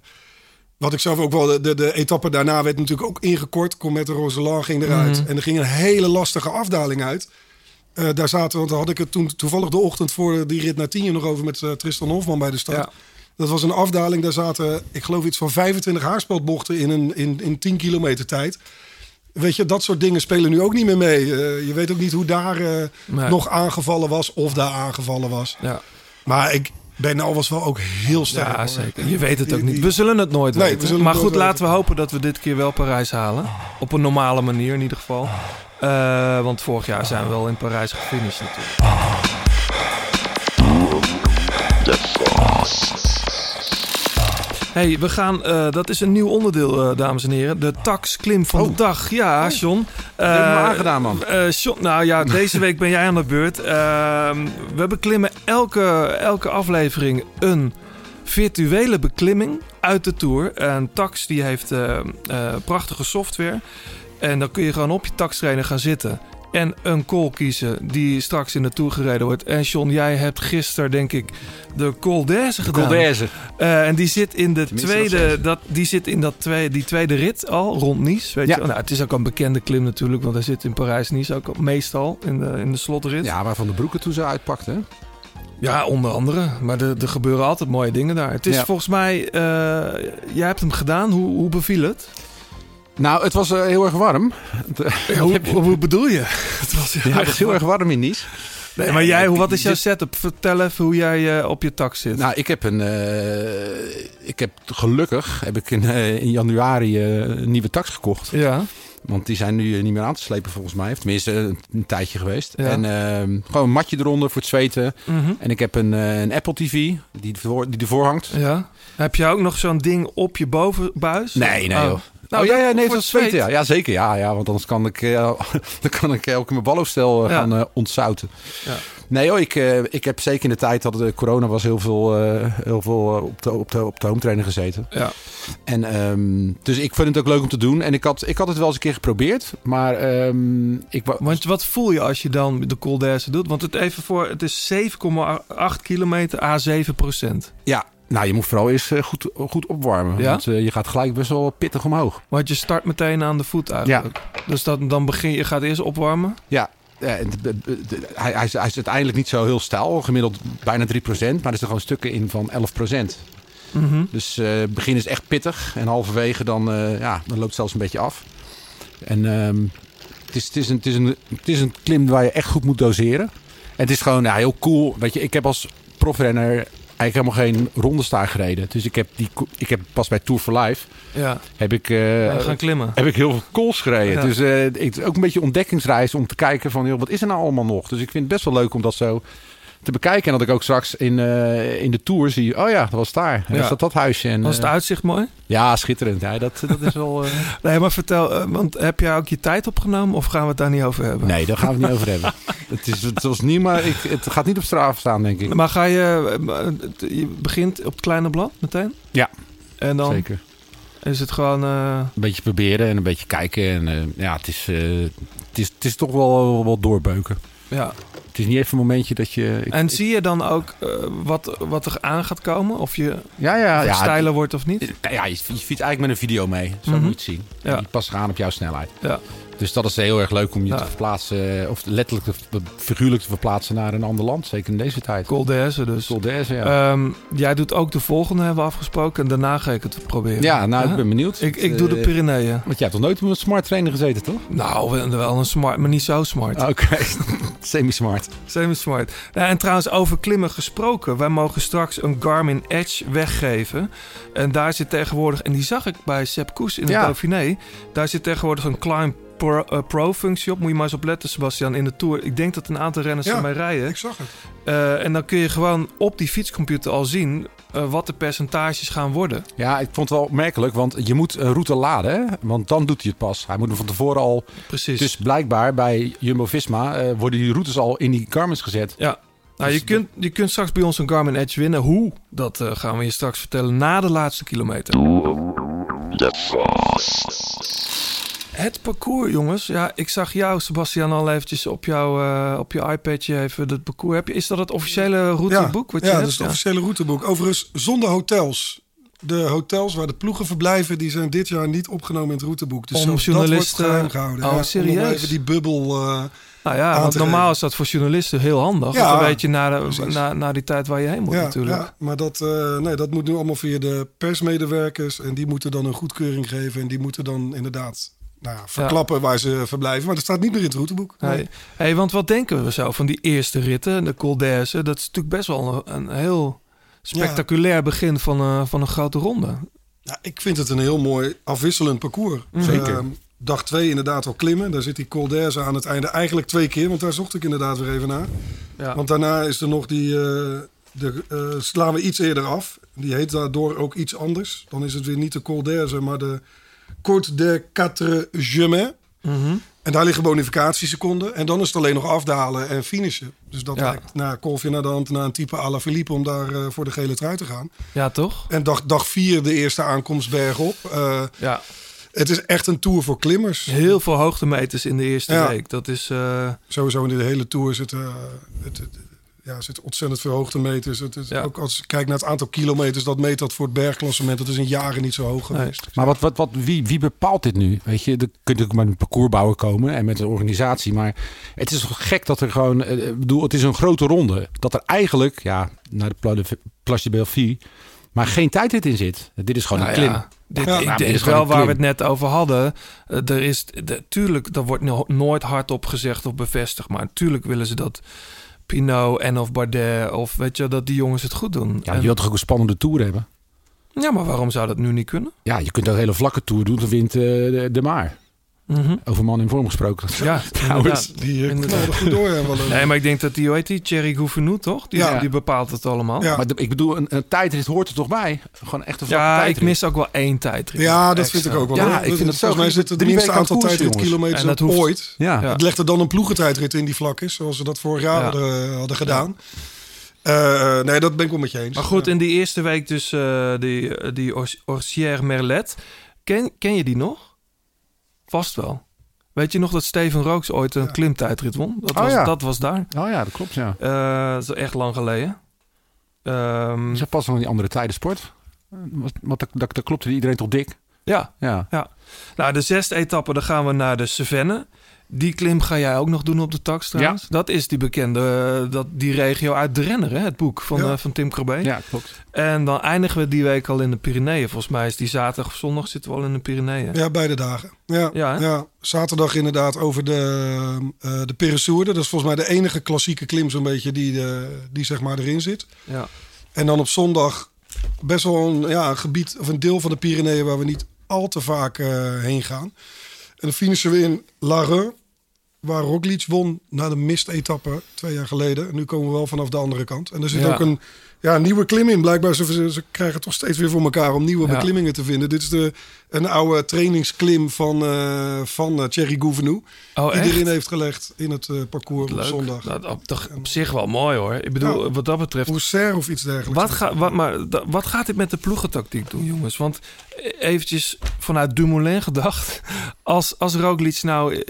wat ik zelf ook wel, de, de, de etappe daarna werd natuurlijk ook ingekort. Comet Roseland ging eruit. Mhm. En er ging een hele lastige afdaling uit. Eh, daar zaten, want daar had ik het toen toevallig de ochtend voor die rit naar Tienje nog over met Tristan Hofman bij de start. Ja. Dat was een afdaling, daar zaten, ik geloof iets van 25 haarspeldbochten in, een, in, in 10 kilometer tijd. Weet je, dat soort dingen spelen nu ook niet meer mee. Eh, je weet ook niet hoe daar eh, Nee. nog aangevallen was of daar aangevallen was. Ja. Maar ik, Bernal was wel ook heel sterk. Ja, hoor. zeker. Je weet het ook niet. We zullen het nooit Nee, we weten. maar goed, laten we hopen dat we dit keer wel Parijs halen. Op een normale manier in ieder geval. Eh, want vorig jaar zijn we wel in Parijs gefinished natuurlijk. Hey, we gaan, eh, dat is een nieuw onderdeel, eh, dames en heren. De tax-klim van de dag. Ja, John. heb je me aangedaan, man. Eh, John, nou ja, deze week ben jij aan de beurt. Ehm, we beklimmen elke, elke aflevering een virtuele beklimming uit de Tour. En Tax die heeft eh, eh, prachtige software. En dan kun je gewoon op je taxtrainer gaan zitten. En een call kiezen die straks in de Tour gereden wordt. En John, jij hebt gisteren denk ik de Col d'Aise gedaan. Col d'Aise. Eh, en die zit in de Tenminste, tweede, dat, die zit in dat twee, die tweede rit al, rond Nice. Weet Ja. je? Nou, het is ook een bekende klim natuurlijk, want hij zit in Parijs-Nice ook al- meestal in de, in de slotrit. Ja, waar Van de Broeken toen ze uitpakte. hè? Ja, onder andere. Maar er, er gebeuren altijd mooie dingen daar. Het is Ja. volgens mij, eh, jij hebt hem gedaan. Hoe, hoe beviel het? Nou, het was eh, heel erg warm. hoe, hoe bedoel je? Het was Ja, het was heel erg warm in Nice. Nee, maar jij, wat is jouw setup? Vertel even hoe jij eh, op je tax zit. Nou, ik heb een. eh, ik heb gelukkig heb ik in, in januari een nieuwe tax gekocht. Ja. Want die zijn nu niet meer aan te slepen volgens mij. Of tenminste een, tijdje geweest. Ja. En ehm, gewoon een matje eronder voor het zweten. Mhm. En ik heb een, een Apple TV die, ervoor, die ervoor hangt. Ja. Heb je ook nog zo'n ding op je bovenbuis? Nee, nee Oh. Nou, oh ja, ja, nee, dat zweet. Ja. ja, zeker. Ja, ja, want anders kan ik, eh, dan kan ik ook in mijn balhoofdstel eh, Ja. gaan eh, ontzouten. Ja. Nee hoor, ik, eh, ik heb zeker in de tijd dat de corona was heel veel, eh, heel veel eh, op, de, op, de, op de home trainer gezeten. Ja. En, ehm, dus ik vind het ook leuk om te doen. En ik had, ik had het wel eens een keer geprobeerd. Maar ehm, ik wa- Want wat voel je als je dan de Col doet? Want het even voor, het is 7,8 kilometer A 7 procent. Ja, nou je moet vooral eerst eh, goed, goed opwarmen. Ja? Want eh, je gaat gelijk best wel pittig omhoog. Want je start meteen aan de voet eigenlijk. Dus dat, dan begin je, gaat eerst opwarmen. Ja, ja, en de- de- de- hij, hij, is, hij is uiteindelijk niet zo heel stijl. Gemiddeld bijna 3%. Maar er zitten gewoon stukken in van 11%. Mhm. Dus eh, het begin is echt pittig. En halverwege dan, ja, dan loopt het zelfs een beetje af. En ehm, het, is, het, is een, het, is een, het is een klim waar je echt goed moet doseren. En het is gewoon ja, heel cool. Weet je, ik heb als profrenner eigenlijk helemaal geen rondestaar gereden. Dus ik heb, die, ik heb pas bij Tour for Life Ja. heb ik, eh, gaan klimmen. heb ik heel veel calls gereden. Ja. Dus eh, ik, ook een beetje ontdekkingsreis om te kijken van joh, wat is er nou allemaal nog. Dus ik vind het best wel leuk om dat zo te bekijken. En dat ik ook straks in, eh, in de Tour zie, oh ja, dat was daar. En Ja. daar staat dat huisje. En, Was het eh, uitzicht mooi? Ja, schitterend. Ja, dat, dat is wel... eh, Nee, maar vertel, want heb jij ook je tijd opgenomen of gaan we het daar niet over hebben? Nee, daar gaan we het niet over hebben. Het, is, het, was niet, maar ik, het gaat niet op straf staan, denk ik. Maar ga je, je begint op het kleine blad meteen? Ja, En dan zeker. is het gewoon... Een beetje proberen en een beetje kijken. En ja, het is, het, is, het is toch wel wel doorbeuken. ja. Het is niet even een momentje dat je... ik- En zie je dan ook eh, wat, wat er aan gaat komen? Of je ja, ja, stijler wordt of niet? Ja, je, je fietst eigenlijk met een video mee. Zo Mhm. moet je het zien. En Ja. Die past aan op jouw snelheid. Ja. Dus dat is heel erg leuk om je Ja. te verplaatsen. eh, Of letterlijk, te, figuurlijk te verplaatsen naar een ander land. Zeker in deze tijd. Col d'Aise dus. Col d'Aise, ja. Ehm, jij doet ook de volgende, hebben we afgesproken. En daarna ga ik het proberen. ja, nou, ik ben benieuwd. Ik, ik doe de Eh, Pyreneeën. Want jij hebt toch nooit op een smart trainer gezeten, toch? Nou, wel- een smart, maar niet zo smart. Oké, semi-smart. Semi-smart. Nou, en trouwens, over klimmen gesproken. Wij mogen straks een Garmin Edge weggeven. En daar zit tegenwoordig, en die zag ik bij Sepp Koes in het Ja. Dauphiné. Daar zit tegenwoordig een Climb Pro, eh, Pro-functie op. Moet je maar eens op letten, Sebastian, in de Tour. Ik denk dat een aantal renners Ja, ermee rijden. Ik zag het. Eh, en dan kun je gewoon op die fietscomputer al zien eh, wat de percentages gaan worden. Ja, ik vond het wel opmerkelijk, want je moet een route laden, hè? want dan doet hij het pas. Hij moet hem van tevoren al. Precies. Dus blijkbaar bij Jumbo Visma eh, worden die routes al in die Garmin's gezet. Ja. Nou, je, kunt, je kunt straks bij ons een Garmin Edge winnen. Hoe? Dat eh, gaan we je straks vertellen na de laatste kilometer. Het parcours, jongens. Ja, ik zag jou, Sebastian, al eventjes op, jou, eh, op je iPadje even het parcours. Heb je, is dat het officiële routeboek? wat je ja, hebt? dat is het officiële routeboek. Overigens zonder hotels. De hotels waar de ploegen verblijven, die zijn dit jaar niet opgenomen in het routeboek. Dus Om journalisten- dat wordt gehouden. Oh, ja, serieus? even die bubbel... eh, Nou ja, want normaal is dat voor journalisten heel handig. Ja, want dan weet je na, de, precies. na, na die tijd waar je heen moet ja, natuurlijk. ja, maar dat, eh, nee, dat moet nu allemaal via de persmedewerkers. En die moeten dan een goedkeuring geven. En die moeten dan inderdaad nou ja, verklappen waar ze verblijven. Maar dat staat niet meer in het routeboek. Nee. Hey, hey, want wat denken we zo van die eerste ritten, de Col d'Aise? Dat is natuurlijk best wel een, een heel spectaculair begin van, eh, van een grote ronde. Ja, ik vind het een heel mooi afwisselend parcours. Zeker. Ehm, dag twee inderdaad al klimmen. Daar zit die Col d'Aise aan het einde eigenlijk twee keer. Want daar zocht ik inderdaad weer even naar. Ja. Want daarna is er nog die... eh, de, eh, slaan we iets eerder af. Die heet daardoor ook iets anders. Dan is het weer niet de Col d'Aise, maar de Côte de Quatre Chemins. Mhm. En daar liggen bonificatieseconden. En dan is het alleen nog afdalen en finishen. Dus dat Ja. lijkt na kolfje naar de hand, naar een type à la Philippe... om daar eh, voor de gele trui te gaan. Ja, toch? En dag, dag vier de eerste aankomst bergop. Eh, Ja. Het is echt een tour voor klimmers. Heel veel hoogtemeters in de eerste Ja. week. Dat is... eh, Sowieso in de hele tour het, het- ja, zitten ontzettend veel hoogtemeters. Het is, Ook als je kijkt naar het aantal kilometers, dat meet dat voor het bergklassement. Dat is in jaren niet zo hoog geweest. Maar wat, wat, wat, wie, wie bepaalt dit nu? Weet je, er kunt natuurlijk met een parcoursbouwer komen en met een organisatie. Maar het is toch gek dat er gewoon... eh, Ik bedoel, het is een grote ronde. Dat er eigenlijk, ja, naar de Pla- de Place de Belleville... maar geen tijdrit in zit. Dit is gewoon nou een klim. ja, dit, Ja, ik dit is wel waar we het net over hadden. Eh, er is, de, tuurlijk, dat wordt no- nooit hardop gezegd of bevestigd. Maar natuurlijk willen ze dat Pinot en of Bardet... of weet je, dat die jongens het goed doen. Ja, En- je wilt toch ook een spannende tour hebben? ja, maar waarom zou dat nu niet kunnen? Ja, je kunt ook een hele vlakke tour doen. Dan wint eh, de, de Maar. Mhm. Over man in vorm gesproken. Ja, trouwens. Die eh, knalden goed door. en wel Nee, maar ik denk dat die, hoe heet die, Thierry Gouvenou, toch? Die, Ja. die bepaalt het allemaal. Ja. Maar de- ik bedoel, een, een tijdrit hoort er toch bij? Gewoon echt een Ja, ik tijdrit. mis ook wel één tijdrit. Ja, dat Extra. vind ik ook wel. Ja, hoor. ik vind het zo Volgens mij zit het minste aantal tijdritkilometers. En dat op hoeft- ooit. Ja. Ja. Het legt er dan een ploegentijdrit in die vlak is, zoals ze dat vorig jaar Ja. hadden, hadden gedaan. Eh, nee, dat ben ik wel met je eens. Maar goed, Ja. in die eerste week dus eh, die, eh, die Ors- Orsière Merlet. Ken, ken je die nog? Vast wel. Weet je nog dat Steven Rooks ooit een klimtijdrit won? Dat, Oh was, ja. dat was daar. Oh ja, dat klopt, ja. Eh, dat is echt lang geleden. Ze past nog in die andere tijden sport. Want want dat, dat, dat klopte iedereen toch dik? ja, Ja. ja. Nou, de zesde etappe, dan gaan we naar de Cevennes. Die klim ga jij ook nog doen op de tax trouwens. Dat is die bekende, eh, dat, die regio uit de renner, hè? het boek van, Ja. eh, van Tim Krabbe. Ja, klopt. En dan eindigen we die week al in de Pyreneeën. Volgens mij is die zaterdag of zondag zitten we al in de Pyreneeën. Ja, beide dagen. Ja, Ja, ja, zaterdag inderdaad over de, eh de. Dat is volgens mij de enige klassieke klim zo'n beetje die, die zeg maar erin zit. Ja. En dan op zondag best wel een, ja, een gebied of een deel van de Pyreneeën waar we niet al te vaak eh, heen gaan. En dan finishen we in Lareux, waar Roglic won na de mistetappe twee jaar geleden. En nu komen we wel vanaf de andere kant. En er zit Ja. ook een ja, nieuwe klim in. Blijkbaar ze, ze, krijgen toch steeds weer voor elkaar om nieuwe Ja. beklimmingen te vinden. Dit is de, een oude trainingsklim van, eh van eh, Thierry Gouvenou. Oh, die erin heeft gelegd in het eh, parcours op Leuk. zondag. Nou, op, toch op zich wel mooi hoor. Ik bedoel, wat dat betreft. Auxerre of iets dergelijks. Wat, ga, wat, maar, da- wat gaat dit met de ploegentactiek doen, jongens? Want eventjes vanuit Dumoulin gedacht. Als, als Roglic nou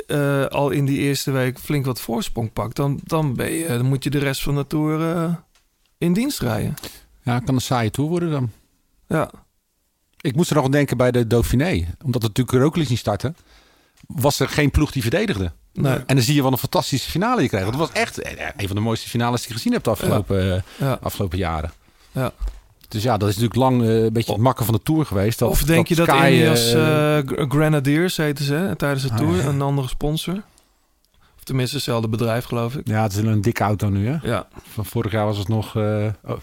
al in die eerste week flink wat voorsprong pakt... dan, dan, ben je, dan moet je de rest van de Tour in dienst rijden. Ja, kan een saaie tour worden dan. Ja. Ik moest er nog aan denken bij de Dauphiné. Omdat het natuurlijk Roglic niet startte. Was er geen ploeg die verdedigde. Nee. En dan zie je wat een fantastische finale je krijgt. Want het was echt eh, een van de mooiste finales die je gezien hebt de afgelopen, eh, Ja. afgelopen jaren. Ja. Dus ja, dat is natuurlijk lang eh, een beetje het makken van de Tour geweest. Dat, of denk je dat Sky, Ineos eh, eh, Gr- Grenadiers heten ze hè, tijdens de Ah, Tour? ja. Een andere sponsor? Tenminste hetzelfde bedrijf, geloof ik. Ja, het is een dikke auto nu, hè? Ja. Van vorig jaar was het nog... eh oh,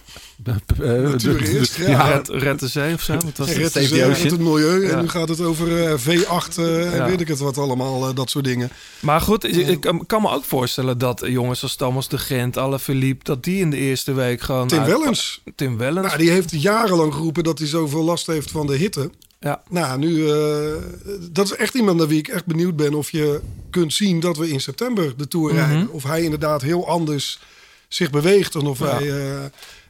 ja. Red, Red de Zee of zo? Wat was het? Red het milieu. Ja. En nu gaat het over eh, V8 eh, en weet ik het wat allemaal. dat soort dingen. Maar goed, ik, ik kan me ook voorstellen dat jongens als Thomas de Gent, Alle Philippe, dat die in de eerste week gewoon. Tim uit- Wellens. Tim Wellens. Nou, die heeft jarenlang geroepen dat hij zoveel last heeft van de hitte. Ja. Nou, nu, eh, dat is echt iemand naar wie ik echt benieuwd ben of je kunt zien dat we in september de Tour Mhm. rijden. Of hij inderdaad heel anders zich beweegt. En of Ja. hij, eh,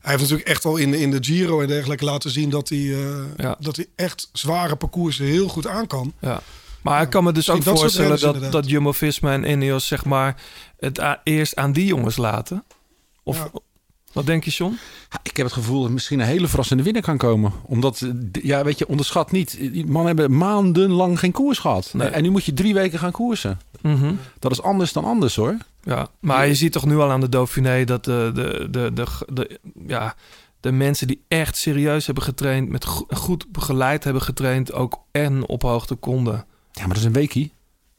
hij heeft natuurlijk echt al in, de- in de Giro en dergelijke laten zien dat hij, eh, Ja. dat hij echt zware parcoursen heel goed aan kan. Ja. Maar ik kan me dus ook dat voorstellen dat, inderdaad. dat Jumbo-Visma en Ineos zeg maar het eerst aan die jongens laten. Of Ja. Wat denk je, John? Ik heb het gevoel dat misschien een hele verrassende winnaar kan komen. Omdat, eh, ja, weet je, onderschat niet. Die mannen hebben maandenlang geen koers gehad. Nee. En nu moet je drie weken gaan koersen. Mhm. Dat is anders dan anders, hoor. Ja, maar je ziet toch nu al aan de Dauphiné dat de, de, de, de, de, ja, de mensen die echt serieus hebben getraind, met go- goed begeleid hebben getraind, ook en op hoogte konden. Ja, maar dat is een weekie.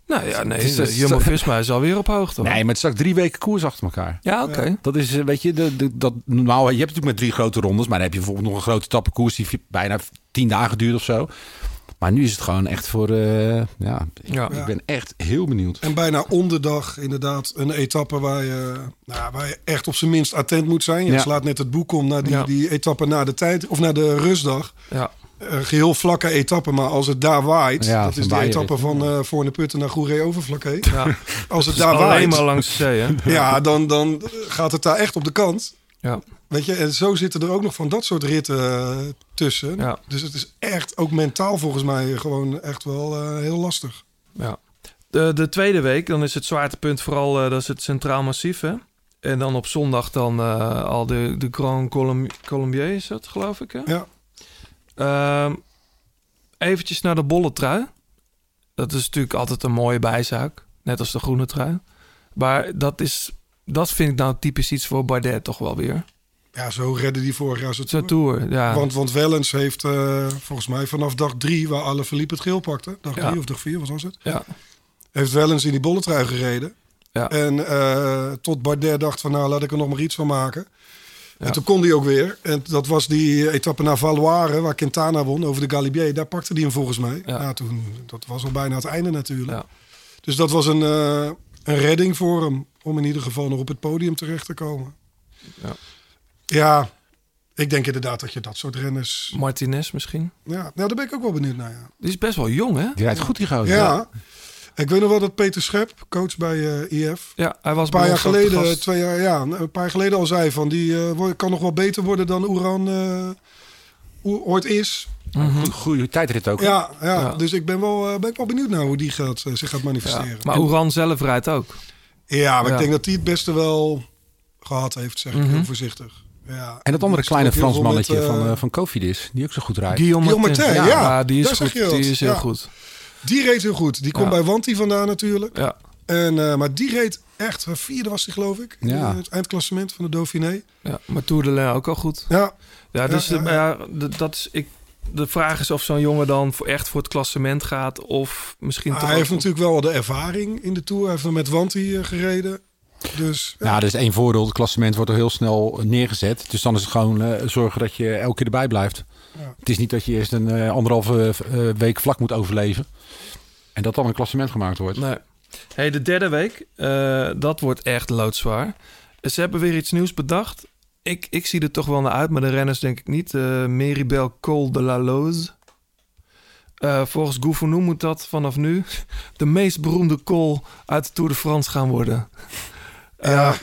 Nou ja, nee, Het is- is- Jumbo-Visma is alweer op hoogte. hoor. Nee, maar het is straks drie weken koers achter elkaar. Ja, oké. Dat is, eh, weet je, de, de, dat, normaal, je hebt natuurlijk met drie grote rondes, maar dan heb je bijvoorbeeld nog een grote tappenkoers die bijna tien dagen duurt of zo. Maar nu is het gewoon echt voor, eh, ja, ik, Ja. ik ben echt heel benieuwd. En bijna om de dag inderdaad een etappe waar je, nou, waar je echt op zijn minst attent moet zijn. Je Ja. slaat net het boek om naar die, Ja. die etappe na de tijd of naar de rustdag. Ja. Een geheel vlakke etappe, maar als het daar waait, Ja, dat van is de etappe van eh Voorne Putten naar Goeree Overflakkee. Ja. Als het Dus daar alleen waait, maar langs de zee, hè? ja, dan, dan gaat het daar echt op de kant. Ja. Weet je, en zo zitten er ook nog van dat soort ritten eh, tussen. Ja. Dus het is echt ook mentaal volgens mij gewoon echt wel eh, heel lastig. Ja. De, de tweede week, dan is het zwaartepunt vooral dat is het Centraal Massief. Hè? En dan op zondag dan eh, al de, de Grand Colom- Colombier is het, geloof ik. Hè? Ja. Ehm, eventjes naar de bolle trui. Dat is natuurlijk altijd een mooie bijzaak. Net als de groene trui. Maar dat, is, dat vind ik nou typisch iets voor Bardet toch wel weer. Ja, zo redden die vorig jaar zijn Zo'n tour. tour, ja. Want, want Wellens heeft eh, volgens mij vanaf dag drie, waar alle verliep het geel pakte. Dag Ja. drie of dag vier, wat was het? Ja. Heeft Wellens in die bolletrui gereden. Ja. En eh, tot Bardet dacht van nou, laat ik er nog maar iets van maken. Ja. En toen kon hij ook weer. En dat was die etappe naar Valoire, waar Quintana won over de Galibier. Daar pakte hij hem volgens mij. Ja. Ja. toen, dat was al bijna het einde natuurlijk. Ja. Dus dat was een, eh, een redding voor hem. Om in ieder geval nog op het podium terecht te komen. Ja. Ja, ik denk inderdaad dat je dat soort renners... Martinez misschien. Ja, nou, daar ben ik ook wel benieuwd naar. Ja. Die is best wel jong, hè? Die rijdt goed, die gozer. Ja. Ik weet nog wel dat Peter Schep, coach bij eh IF, Ja, hij was een paar jaar geleden, twee jaar, ja, een paar jaar geleden al zei van die eh, wo- kan nog wel beter worden dan Oeran eh, o- ooit is. Mhm. Goede tijdrit ook. Ja, ja, Ja. dus ik ben wel, eh, ben ik wel benieuwd naar hoe die gaat, eh, zich gaat Ja. manifesteren. Maar Oeran zelf rijdt ook. Ja, maar Ja. ik denk dat hij het beste wel gehad heeft, zeg ik Mhm. heel voorzichtig. Ja. En dat andere kleine Frans mannetje met, eh, van, eh van Kofidis, die ook zo goed rijdt. Guillaume Guillaume Martin. Martin, ja. die is goed. Die is heel Ja. goed. Die reed heel goed. Die komt Ja. bij Wanti vandaan natuurlijk. Ja. En, eh, maar die reed echt, eh, vierde was hij geloof ik. in Ja. het eindklassement van de Dauphiné. ja. Maar Tour de Lens ook al goed. Ja, Ja, dus Ja, de, ja, ja, de- dat is, ik, de vraag is of zo'n jongen dan voor echt voor het klassement gaat. Of misschien Ah, toch hij heeft natuurlijk wel de ervaring in de Tour. Hij heeft nog met Wanti eh, gereden. Dus Ja, dat is één voordeel. Het klassement wordt er heel snel neergezet. Dus dan is het gewoon eh, zorgen dat je elke keer erbij blijft. Ja. Het is niet dat je eerst een eh, anderhalve eh, week vlak moet overleven. En dat dan een klassement gemaakt wordt. Nee. Hey, de derde week, eh, dat wordt echt loodzwaar. Ze hebben weer iets nieuws bedacht. Ik, ik zie er toch wel naar uit, maar de renners denk ik niet. Eh Meribel Col de la Loze. Eh, volgens Gouvenou moet dat vanaf nu de meest beroemde col uit de Tour de France gaan worden. Ja.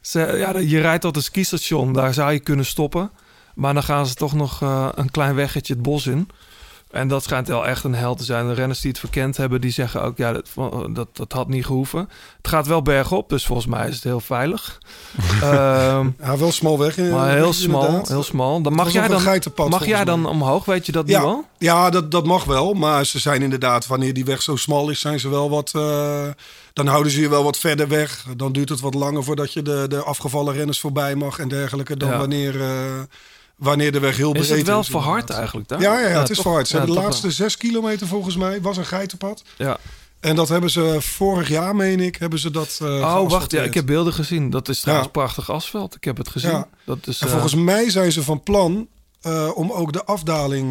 Ze, ja, je rijdt tot een skistation, daar zou je kunnen stoppen. Maar dan gaan ze toch nog eh, een klein weggetje het bos in. En dat schijnt wel echt een hel te zijn. De renners die het verkend hebben, die zeggen ook... ja, dat, dat, dat had niet gehoeven. Het gaat wel bergop, dus volgens mij is het heel veilig. Ehm, ja, wel smal weg. eh, maar heel smal, inderdaad. heel smal. Dan mag jij dan, geitenpad, mag jij dan omhoog? Weet je dat nu Ja, al? ja dat, dat mag wel. Maar ze zijn inderdaad, wanneer die weg zo smal is, zijn ze wel wat. eh, dan houden ze je wel wat verder weg. Dan duurt het wat langer voordat je de, de afgevallen renners voorbij mag en dergelijke. Dan Ja. wanneer, eh, wanneer de weg heel breed Is is. het wel inderdaad. verhard eigenlijk daar? Ja, ja, ja, het is verhard. Ze Ja, hebben de laatste zes kilometer volgens mij was een geitenpad. Ja. En dat hebben ze vorig jaar, meen ik, hebben ze dat. eh Oh, wacht. Ja, ik heb beelden gezien. Dat is trouwens Ja. prachtig asfalt. Ik heb het gezien. Ja. Dat is, en eh, volgens mij zijn ze van plan eh, om ook de afdaling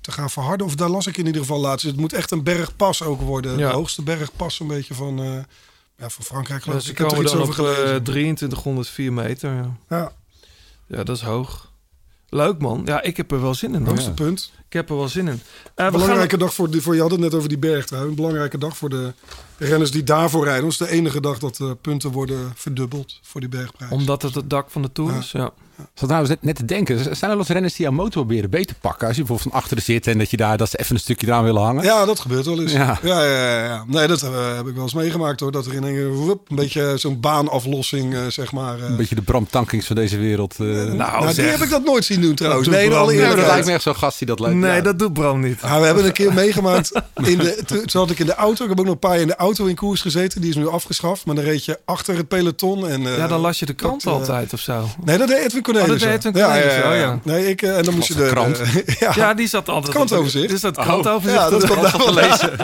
te gaan verharden. Of daar las ik in ieder geval laatst. Het moet echt een bergpas ook worden. Ja. De hoogste bergpas een beetje van, ja, van Frankrijk Ja, ik. ze Ik heb er komen iets dan over op eh, gelezen. 2304 meter. Ja. Ja. ja, dat is hoog. Leuk man. Ja, ik heb er wel zin in. Hoogste punt. Ik heb er wel zin in. Eh, we belangrijke gaan... dag voor, die, voor je had het net over die bergtrui. Een belangrijke dag voor de renners die daarvoor rijden. Dat is de enige dag dat de punten worden verdubbeld voor die bergprijs. Omdat het het dak van de Tour is, ja. Zat trouwens net, net te denken, zijn er eens renners die jouw motor proberen beter te pakken? Als je bijvoorbeeld van achteren zit en dat je daar dat ze even een stukje eraan willen hangen. Ja, dat gebeurt wel eens. Ja. Ja, ja, ja, ja. Nee, dat eh, heb ik wel eens meegemaakt hoor. Dat er in een, woep, een beetje zo'n baanaflossing, eh, zeg maar. eh. Een beetje de Bram Tankings van deze wereld. eh. nou, die heb ik dat nooit zien doen trouwens. Nee, niet. Ja, dat lijkt me echt zo'n gast die dat leuk Nee, ja. dat doet Bram niet. Ja, we hebben een keer meegemaakt. In de, toen zat ik in de auto. Ik heb ook nog een paar jaar in de auto in koers gezeten. Die is nu afgeschaft. Maar dan reed je achter het peloton. En, eh, Ja, dan las je de krant dat, eh, altijd of zo. Nee, dat deed Edwin Cornelissen. Oh, dat Cornelissen, ja, ja, oh, ja. ja. Nee, ik, eh, en dan moest je de... krant. ja, Ja, die zat altijd... Krantoverzicht. Is dat krantoverzicht? Ja, dat doen? daar wel lezen.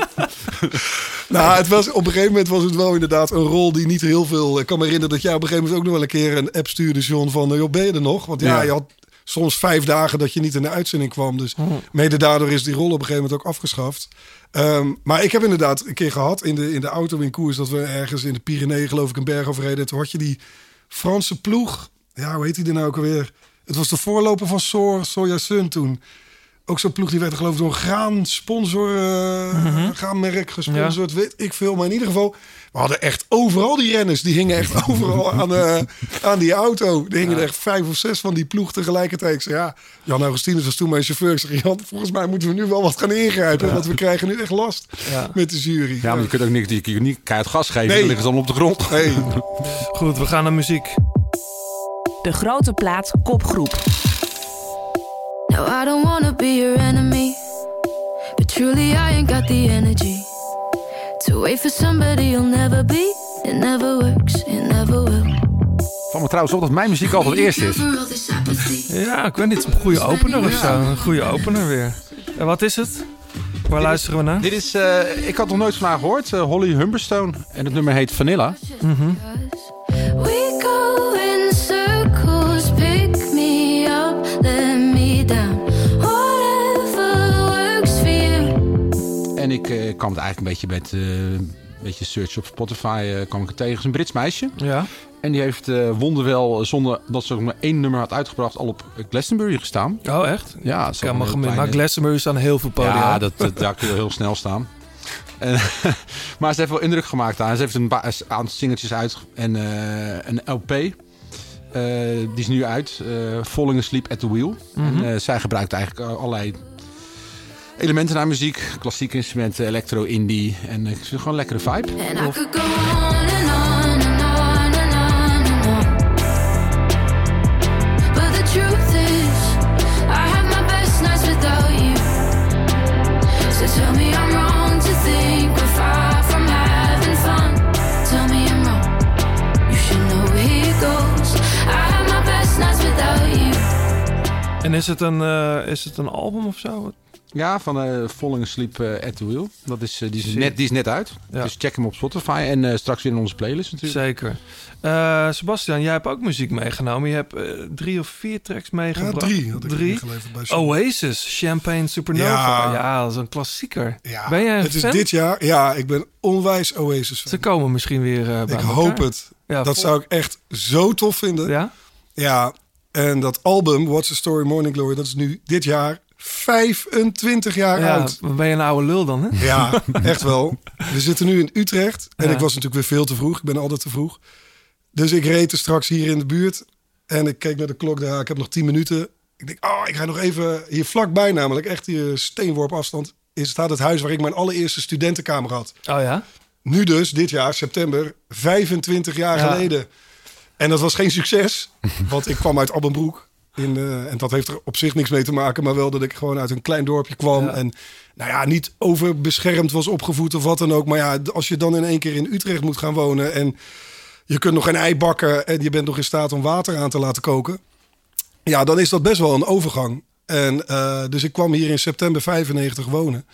nou, het was, op een gegeven moment was het wel inderdaad een rol die niet heel veel... Ik kan me herinneren dat jij op een gegeven moment ook nog wel een keer een app stuurde, John, van... eh, joh, ben je er nog? Want ja, je had soms vijf dagen dat je niet in de uitzending kwam. Dus mede daardoor is die rol op een gegeven moment ook afgeschaft. Ehm, maar ik heb inderdaad een keer gehad in de, in de auto in koers... dat we ergens in de Pyreneeën geloof ik een berg overreden. Toen had je die Franse ploeg... Ja, hoe heet die er nou ook alweer? Het was de voorloper van Sor, Soja Sun toen. Ook zo'n ploeg die werd geloof ik door een graansponsor, eh graanmerk gesponsord, weet ik veel. Maar in ieder geval, we hadden echt overal die renners. Die hingen echt overal aan, eh, aan die auto. Er hingen er echt vijf of zes van die ploeg tegelijkertijd. Ik zei, ja, Jan Augustinus was toen mijn chauffeur. Ik zeg, Jan, volgens mij moeten we nu wel wat gaan ingrijpen. Want we krijgen nu echt last Ja. met de jury. Ja, maar je kunt ook niks, je kunt niet keihard gas geven. Nee. Dan liggen ze allemaal op de grond. Hey. Goed, we gaan naar muziek. De grote plaat kopgroep. No, I don't wanna be your enemy. But truly, I ain't got the energy to wait for somebody you'll never be. It never works, it never will. Van me trouwens op dat mijn muziek altijd eerst is. Ja, ik weet niet. Een goede opener of zo. Een goede opener weer. En wat is het? Waar luisteren we naar? Dit is, eh, ik had nog nooit van haar gehoord, eh, Holly Humberstone. En het nummer heet Vanilla. We go En ik eh, kwam het eigenlijk een beetje met eh, een beetje search op Spotify eh, kwam ik het tegen. Het is een Brits meisje. Ja. En die heeft wonderwel, zonder dat ze ook maar één nummer had uitgebracht, al op Glastonbury gestaan. Oh, echt? Ja, kan me gemeen. Maar Glastonbury staan heel veel podia. Ja, dat, dat, daar kun je heel snel staan. En, maar ze heeft wel indruk gemaakt aan. Ze heeft een een aantal singeltjes uit en een LP. die is nu uit. eh, Falling Asleep at the Wheel. En, eh, zij gebruikt eigenlijk allerlei elementen naar muziek. Klassieke instrumenten, electro, indie. En ik vind gewoon een lekkere vibe. And I could go on and on and on and on and on. But the truth is, I have my best nights without you. So tell me I'm wrong to think we're far from having fun. Tell me I'm wrong. You should know here goes. I have my best nights without you. En is het een, eh, is het een album of zo? Ja, van eh Falling Asleep eh, at the Wheel. Dat is, eh, die, is net, die is net uit. Ja. Dus check hem op Spotify. En eh, straks weer in onze playlist natuurlijk. Zeker. Eh, Sebastian, jij hebt ook muziek meegenomen. Je hebt drie of vier tracks meegebracht. drie had ik Drie? bij. Oasis, Champagne Supernova. Ja. Ja, dat is een klassieker. Ja, ben jij een het is dit jaar. Ja, ik ben onwijs Oasis fan. Ze komen misschien weer eh, bij Ik elkaar. hoop het. Ja, dat vol- zou ik echt zo tof vinden. Ja? Ja, en dat album, What's the Story Morning Glory, dat is nu dit jaar 25 jaar Ja, oud. ben je een oude lul dan, hè? Ja, echt wel. We zitten nu in Utrecht. En Ja. ik was natuurlijk weer veel te vroeg. Ik ben altijd te vroeg. Dus ik reed er straks hier in de buurt. En ik keek naar de klok. daar. ik heb nog 10 minuten. Ik denk, oh, ik ga nog even hier vlakbij namelijk. Echt hier steenworp afstand. Is, staat het huis waar ik mijn allereerste studentenkamer had. Oh ja? Nu dus, dit jaar, september, 25 jaar Ja. geleden. En dat was geen succes, want ik kwam uit Abbenbroek. In, eh, en dat heeft er op zich niks mee te maken, maar wel dat ik gewoon uit een klein dorpje kwam. Ja. En nou ja, niet overbeschermd was opgevoed of wat dan ook. Maar ja, als je dan in één keer in Utrecht moet gaan wonen en je kunt nog geen ei bakken en je bent nog in staat om water aan te laten koken. Ja, dan is dat best wel een overgang. En eh, dus ik kwam hier in september 95 wonen.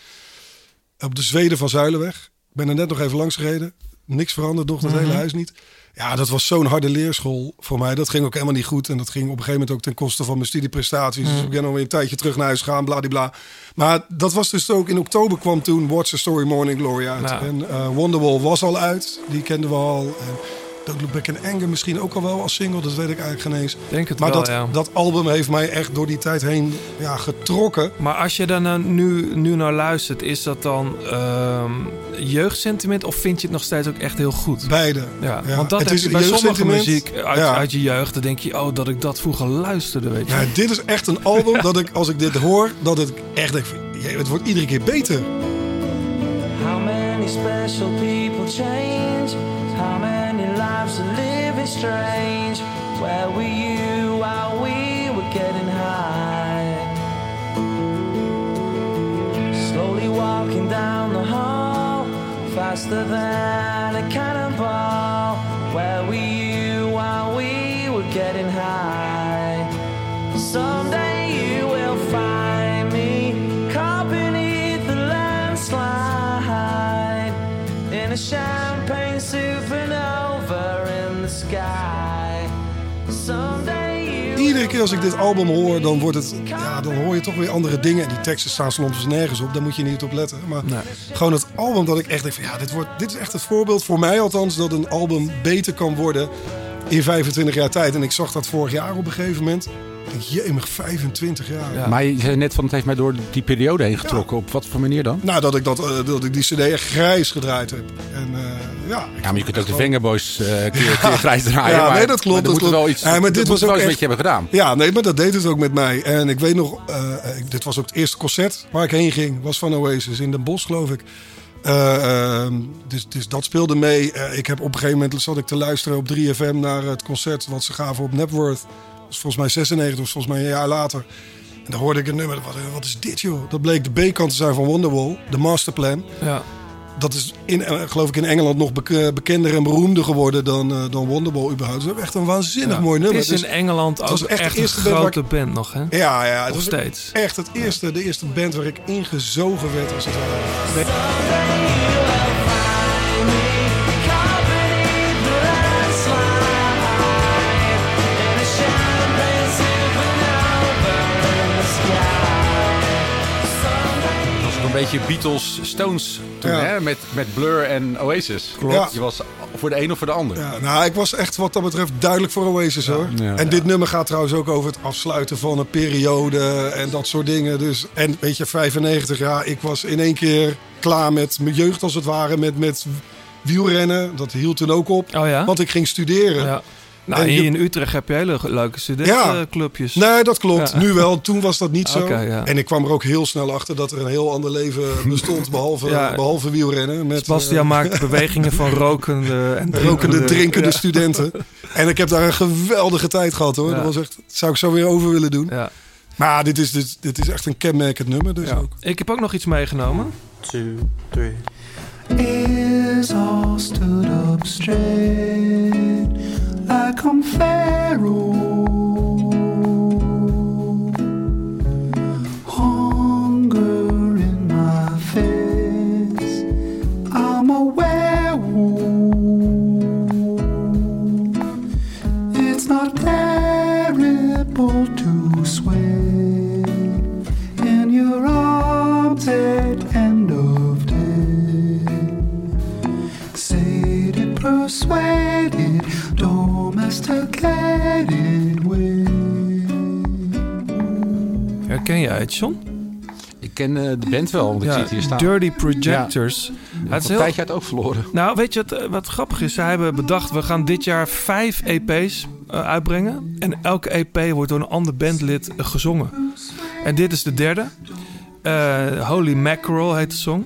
Op de Zweden van Zuilenweg. Ik ben er net nog even langs gereden. Niks veranderd, nog dat Mhm. hele huis niet. Ja, dat was zo'n harde leerschool voor mij. Dat ging ook helemaal niet goed. En dat ging op een gegeven moment ook ten koste van mijn studieprestaties. Dus Mhm. ik ben alweer een tijdje terug naar huis gegaan, bladibla. Maar dat was dus ook in oktober kwam toen What's the Story Morning Glory uit. En eh, Wonderwall was al uit. Die kenden we al. En Back in Anger misschien ook al wel als single. Dat weet ik eigenlijk geen eens. Denk het maar wel, dat, ja. dat album heeft mij echt door die tijd heen ja, getrokken. Maar als je daar nou nu, nu naar luistert, is dat dan ehm, jeugdsentiment of vind je het nog steeds ook echt heel goed? Beide. Ja, Ja, want dat het is je bij sommige jeugdsentiment. muziek uit, Ja. uit je jeugd. Dan denk je, oh, dat ik dat vroeger luisterde, weet je. Ja, dit is echt een album dat ik, als ik dit hoor, dat het echt denk, het wordt iedere keer beter. How many special people change? How many lives are living strange? Where were you while we were getting high? Slowly walking down the hall, faster than keer als ik dit album hoor, dan, wordt het, ja, dan hoor je toch weer andere dingen. En die teksten staan soms nergens op, daar moet je niet op letten. Maar gewoon het album dat ik echt denk van ja, dit, wordt, dit is echt het voorbeeld voor mij althans... dat een album beter kan worden in 25 jaar tijd. En ik zag dat vorig jaar op een gegeven moment. Jemig, 25 jaar. Maar je zei net van het heeft mij door die periode heen getrokken. Op wat voor manier dan? Nou, dat ik, dat, eh, dat ik die cd echt grijs gedraaid heb. En eh, ja, Ja, maar je kunt ook de Vengaboys eh keer, keer grijs draaien. Ja, maar, nee, dat klopt. Maar dat moet klopt. wel iets, Ja, maar dit was wel ook iets echt- met je hebben gedaan. Ja, nee, maar dat deed het ook met mij. En ik weet nog, ik- dit was ook het eerste concert waar ik heen ging. Was van Oasis in Den Bosch, geloof ik. Eh, ehm, dus, dus dat speelde mee. Ik heb op een gegeven moment zat ik te luisteren op 3FM naar het concert wat ze gaven op Napworth. Was volgens mij 96, of volgens mij een jaar later. En dan hoorde ik een nummer. Wat, wat is dit, joh? Dat bleek de B-kant te zijn van Wonderwall, de masterplan. Ja. Dat is, in, eh, geloof ik, in Engeland nog bek- bekender en beroemder geworden dan, eh, dan Wonderwall überhaupt. Dat is echt een waanzinnig Ja. mooi nummer. Het is Dus in Engeland ook was echt, echt de een eerste band grote band nog, hè? Ja, ja. Het Nog was steeds. Echt het eerste, de eerste band waar ik ingezogen werd, als het ware. Een beetje Beatles, Stones toen, Ja. hè? Met, met Blur en Oasis. Klopt. Je was voor de een of voor de ander. Ja, nou, ik was echt wat dat betreft duidelijk voor Oasis hoor. Ja. En dit nummer gaat trouwens ook over het afsluiten van een periode en dat soort dingen. Dus, en weet je, 95 jaar, ik was in één keer klaar met mijn jeugd als het ware, met, met wielrennen. Dat hield toen ook op, Oh ja? want ik ging studeren. Ja. Nou, En hier je- in Utrecht heb je hele leuke studentenclubjes. Nee, dat klopt. Ja. Nu wel. Toen was dat niet zo. Ja. En ik kwam er ook heel snel achter dat er een heel ander leven bestond, behalve, Ja. behalve wielrennen. Met, Sebastian eh, maakt bewegingen van rokende en rokende, drinkende Ja. studenten. En ik heb daar een geweldige tijd gehad hoor. Ja. Dat was echt, dat zou ik zo weer over willen doen. Ja. Maar dit is, dit, dit is echt een kenmerkend nummer. Dus Ja. ook. Ik heb ook nog iets meegenomen. Two, three. Ears all stood up straight like I'm Pharaoh. Way. Herken jij het, John? Ik ken eh, de band wel, want ik Ja, het hier staan. Dirty Projectors. Ja. Het Het is een heel- tijdje uit ook verloren. Nou, weet je wat, eh, wat grappig is? Zij hebben bedacht, we gaan dit jaar vijf EP's eh, uitbrengen. En elke EP wordt door een ander bandlid gezongen. En dit is de derde. Eh, Holy Mackerel heet de song.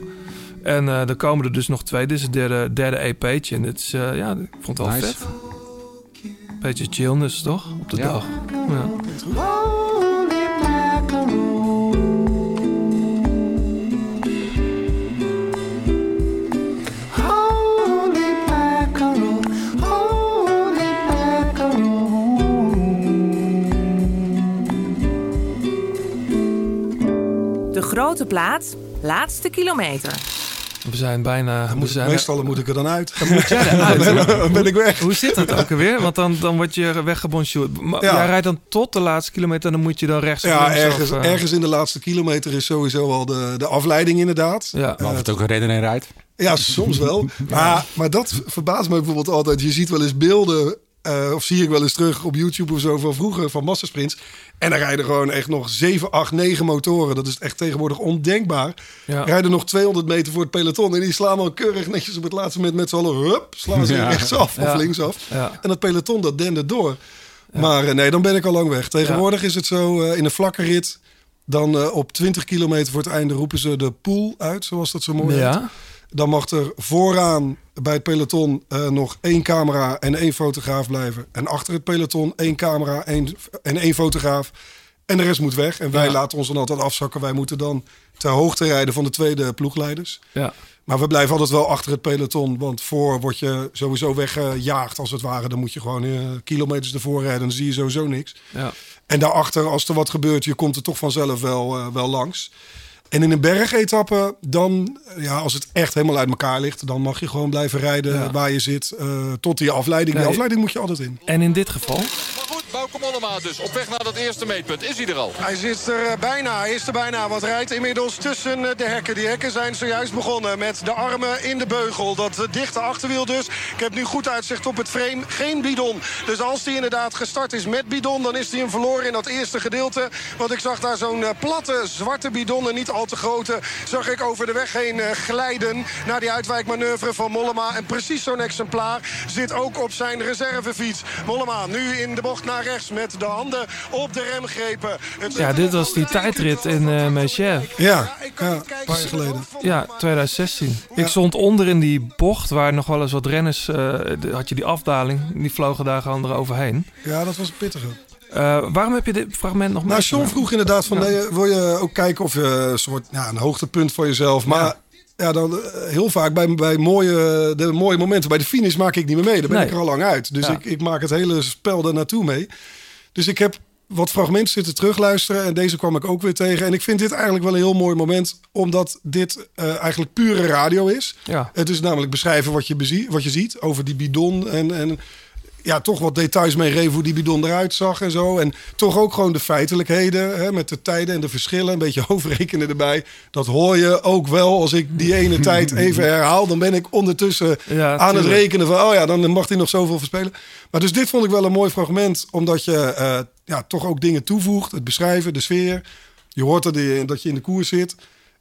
En eh er komen er dus nog twee. Dit is het derde, derde EP'tje. En dit is, ja, ik vond het wel Nice. vet. Beetje chillness, toch? Op de Ja. dag. Ja. De grote plaat, laatste kilometer. We zijn bijna... We Moet, zijn meestal moet ik er dan uit. Dan moet jij eruit. Dan ben ik weg. Hoe zit dat ook alweer? Want dan, dan word je weggebonjourd. Maar Ja. Jij rijdt dan tot de laatste kilometer en dan moet je dan rechts Ja, links ergens, of, eh, ergens in de laatste kilometer is sowieso al de, de afleiding inderdaad. Ja. Of het ook een redder en rijdt. Ja, soms wel. Maar, maar dat verbaast me bijvoorbeeld altijd. Je ziet wel eens beelden, eh, of zie ik wel eens terug op YouTube of zo van vroeger, van massasprints. En dan rijden gewoon echt nog 7, 8, 9 motoren. Dat is echt tegenwoordig ondenkbaar. Ja. Rijden nog 200 meter voor het peloton. En die slaan al keurig netjes op het laatste moment met z'n allen. Hup, slaan ze Ja. rechtsaf Ja. of linksaf. Ja. En dat peloton dat dende door. Maar eh, nee, dan ben ik al lang weg. Tegenwoordig is het zo eh, in een vlakke rit. Dan op 20 kilometer voor het einde roepen ze de pool uit, zoals dat zo mooi heet. Dan mag er vooraan bij het peloton eh, nog één camera en één fotograaf blijven. En achter het peloton één camera één, en één fotograaf. En de rest moet weg. En wij Ja. laten ons dan altijd afzakken. Wij moeten dan ter hoogte rijden van de tweede ploegleiders. Ja. Maar we blijven altijd wel achter het peloton. Want voor word je sowieso weggejaagd als het ware. Dan moet je gewoon eh, kilometers ervoor rijden. Dan zie je sowieso niks. Ja. En daarachter, als er wat gebeurt, je komt er toch vanzelf wel, eh, wel langs. En in een bergetappe, dan, ja, als het echt helemaal uit elkaar ligt, dan mag je gewoon blijven rijden Ja. waar je zit. eh, tot die afleiding. Die Nee. afleiding moet je altijd in. En in dit geval? Bauke Mollema dus. Op weg naar dat eerste meetpunt. Is hij er al? Hij zit er eh, bijna, hij is er bijna. Wat rijdt inmiddels tussen eh, de hekken. Die hekken zijn zojuist begonnen met de armen in de beugel. Dat eh, dichte achterwiel dus. Ik heb nu goed uitzicht op het frame. Geen bidon. Dus als hij inderdaad gestart is met bidon... dan is hij hem verloren in dat eerste gedeelte. Want ik zag daar zo'n platte zwarte bidon... en niet al te grote... zag ik over de weg heen glijden... naar die uitwijkmanoeuvre van Mollema. En precies zo'n exemplaar zit ook op zijn reservefiets. Mollema nu in de bocht naar rechts... met de handen op de remgrepen. Het Ja, dit was die tijdrit in eh Meijer. Ja, ja, een paar jaar geleden. Ja, 2016. Ik stond onder in die bocht waar nog wel eens wat renners... eh, de- had je die afdaling, die vlogen daar gewoon eroverheen. Ja, dat was een pittige. Eh, waarom heb je dit fragment nog Nou, John meegenomen? vroeg inderdaad van, Ja. nee, wil je ook kijken of je een soort ja, een hoogtepunt voor jezelf. Maar ja, dan eh, heel vaak bij, bij mooie, de mooie momenten, bij de finish maak ik niet meer mee. Daar ben Nee. ik er al lang uit. Dus Ja. ik, ik maak het hele spel daar naartoe mee. Dus ik heb wat fragmenten zitten terugluisteren en deze kwam ik ook weer tegen. En ik vind dit eigenlijk wel een heel mooi moment, omdat dit eh, eigenlijk pure radio is. Ja. Het is namelijk beschrijven wat je, bezie- wat je ziet over die bidon en, en ja, toch wat details meegeven hoe die bidon eruit zag en zo. En toch ook gewoon de feitelijkheden hè, met de tijden en de verschillen. Een beetje overrekenen erbij. Dat hoor je ook wel als ik die ene tijd even herhaal. Dan ben ik ondertussen Ja, aan het rekenen van... oh ja, dan mag hij nog zoveel verspelen. Maar dus dit vond ik wel een mooi fragment. Omdat je eh, ja, toch ook dingen toevoegt. Het beschrijven, de sfeer. Je hoort dat je, dat je in de koers zit.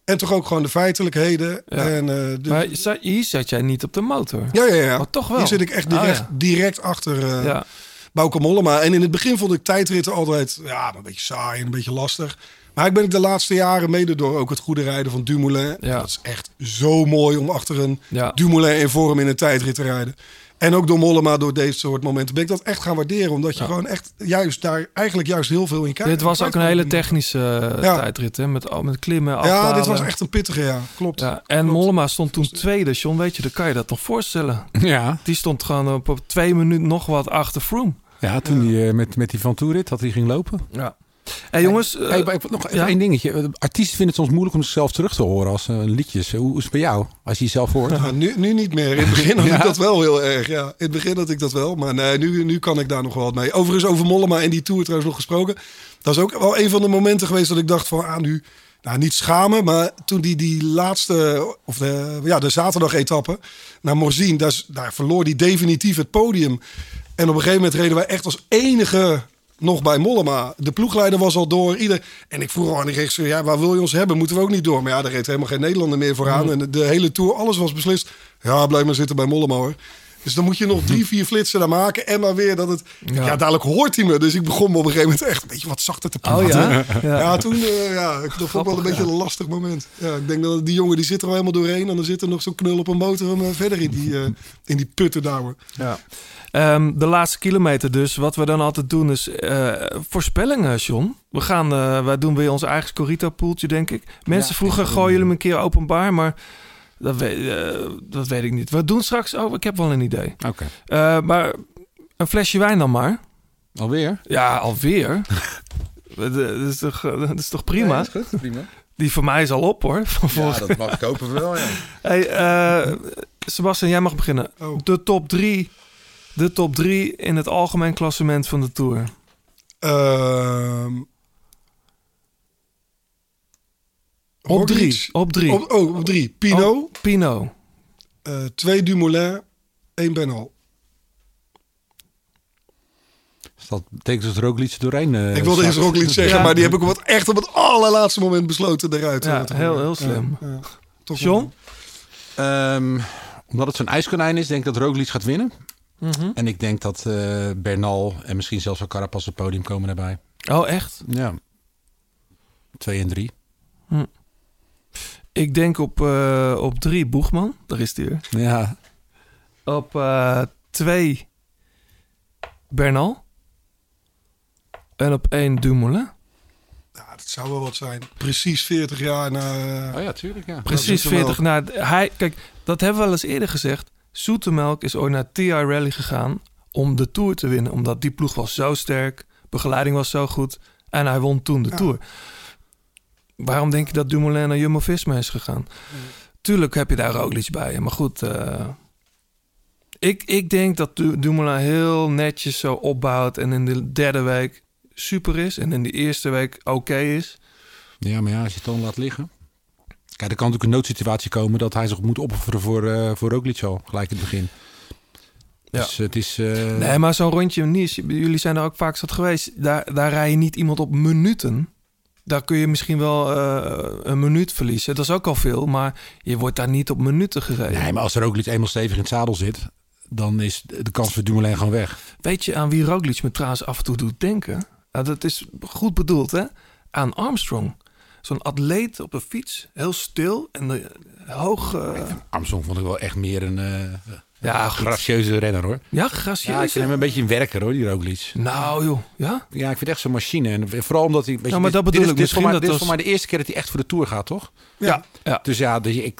En toch ook gewoon de feitelijkheden. Ja. En, eh, de, Maar za- hier zat jij niet op de motor. ja, ja, ja. Maar toch wel. Hier zit ik echt Ah, direct, ja. direct achter eh Ja. Bauke Mollema. En in het begin vond ik tijdritten altijd ja, een beetje saai en een beetje lastig. Maar ik ben de laatste jaren mede door ook het goede rijden van Dumoulin. Ja. Dat is echt zo mooi om achter een. Dumoulin in vorm in een tijdrit te rijden. En ook door Mollema, door deze soort momenten, ben ik dat echt gaan waarderen. Omdat je gewoon echt juist daar eigenlijk juist heel veel in kijkt. Dit was ook een hele technische eh, Ja. tijdrit, hè? Met, met klimmen, Ja, afdalen. dit was echt een pittige, ja. Klopt. Ja, en Mollema stond toen tweede. John, weet je, dan kan je dat nog voorstellen. Ja. Die stond gewoon op, op twee minuten nog wat achter Froome. Ja, toen hij eh, met, met die Van Toerit had hij ging lopen. Ja. Hey, jongens, eh, Hey, nog even ja? één dingetje. Artiesten vinden het soms moeilijk om zichzelf terug te horen als eh, liedjes. Hoe is het bij jou? Als je jezelf hoort? Ja, nu, nu niet meer. In het begin had Ja. ik dat wel heel erg. Ja. In het begin had ik dat wel. Maar nee, nu, nu kan ik daar nog wel wat mee. Overigens over Mollema en die Tour trouwens nog gesproken. Dat is ook wel een van de momenten geweest dat ik dacht van... Ah, nu, nou, niet schamen, maar toen die, die laatste... Of de, ja, de zaterdag-etappe naar Morzine... Daar, daar verloor hij definitief het podium. En op een gegeven moment reden wij echt als enige nog bij Mollema. De ploegleider was al door. Ieder... En ik vroeg al aan die regisseur, ja, waar wil je ons hebben? Moeten we ook niet door? Maar ja, daar reed helemaal geen Nederlander meer vooraan. En de, de hele Tour, alles was beslist. Ja, blijf maar zitten bij Mollema hoor. Dus dan moet je nog drie, vier flitsen daar maken. En maar weer dat het... Ja, dadelijk hoort hij me. Dus ik begon me op een gegeven moment echt... Weet je wat zachter te praten. Oh ja? Ja, Ja. toen... eh, ja, ik dat vond ik wel een beetje een lastig moment. Ja, ik denk dat die jongen die zit er al helemaal doorheen. En dan zit er nog zo'n knul op een motor hem, eh, verder in die, eh, in die putten daar. hoor. Ja. Ehm, de laatste kilometer dus. Wat we dan altijd doen is eh, voorspellingen, John. We gaan, eh, wij doen weer ons eigen Scorito-poeltje, denk ik. Mensen ik- gooien jullie hem een keer openbaar, maar dat weet, eh, dat weet ik niet. We doen straks, oh, ik heb wel een idee. Oké. Eh, maar een flesje wijn dan maar. Alweer? Ja, alweer. dat, is toch, dat is toch prima? Ja, is goed, prima. Die voor mij is al op hoor. Van Ja, dat mag ik hopen wel, ja. Hey, eh, Sebastian, jij mag beginnen. Oh. De top drie. De top drie in het algemeen klassement van de Tour. Ehm, Op drie. Op drie. Op, oh, op drie. Pino. Oh, Pino. eh, twee Dumoulin. één Benal. Dat betekent dat Roglic doorheen... eh, ik wilde eerst Roglic zeggen, Ja. maar die heb ik op het, echt op het allerlaatste moment besloten eruit. Ja, heel, heel slim. Ja, ja. Toch John? Ehm, omdat het zo'n ijskonijn is, denk ik dat Roglic gaat winnen. Mhm. En ik denk dat eh, Bernal en misschien zelfs wel Carapaz op het podium komen daarbij. Oh, echt? Ja. Twee en drie. Ik denk op, eh, op drie Boegman. Daar is die weer. Ja. Op eh, twee Bernal. En op één Dumoulin. Ja, dat zou wel wat zijn. Precies 40 jaar na... eh, Oh ja, tuurlijk, ja. Precies Dat is hem 40 na. Hij, kijk, dat hebben we wel eens eerder gezegd. Zoetemelk is ooit naar TI Rally gegaan om de Tour te winnen. Omdat die ploeg was zo sterk, begeleiding was zo goed. En hij won toen de Ja. Tour. Waarom denk je dat Dumoulin naar Jumbo-Visma is gegaan? Tuurlijk heb je daar Roglic bij. Maar goed, eh, ik, ik denk dat Du- Dumoulin heel netjes zo opbouwt... en in de derde week super is... en in de eerste week oké is. Ja, maar ja, als je het dan laat liggen. Kijk, er kan natuurlijk een noodsituatie komen dat hij zich moet opofferen voor, eh voor Roglic al, gelijk in het begin. Dus het is... eh, Nee, maar zo'n rondje Nice, jullie zijn er ook vaak zat geweest. Daar, daar rij je niet iemand op minuten. Daar kun je misschien wel eh, een minuut verliezen. Dat is ook al veel, maar je wordt daar niet op minuten gereden. Nee, maar als Roglic eenmaal stevig in het zadel zit, dan is de kans voor Dumoulin gewoon weg. Weet je aan wie Roglic me trouwens af en toe doet denken? Nou, dat is goed bedoeld, hè? Aan Armstrong. Zo'n atleet op een fiets, heel stil en hoog... eh, Armstrong vond ik wel echt meer een eh Ja, goed. gracieuze renner hoor. ja, gracieus. Ja, ik vind hem een beetje een werker hoor, die Roglic. Nou joh, ja? Ja, ik vind het echt zo'n machine. En vooral omdat hij... Weet Ja, je, maar dit- dat bedoel dit is, ik. Dit is, voor Misschien mij, dat dit is voor mij de eerste keer dat hij echt voor de Tour gaat, toch? Ja. ja. Dus ja, dus ik,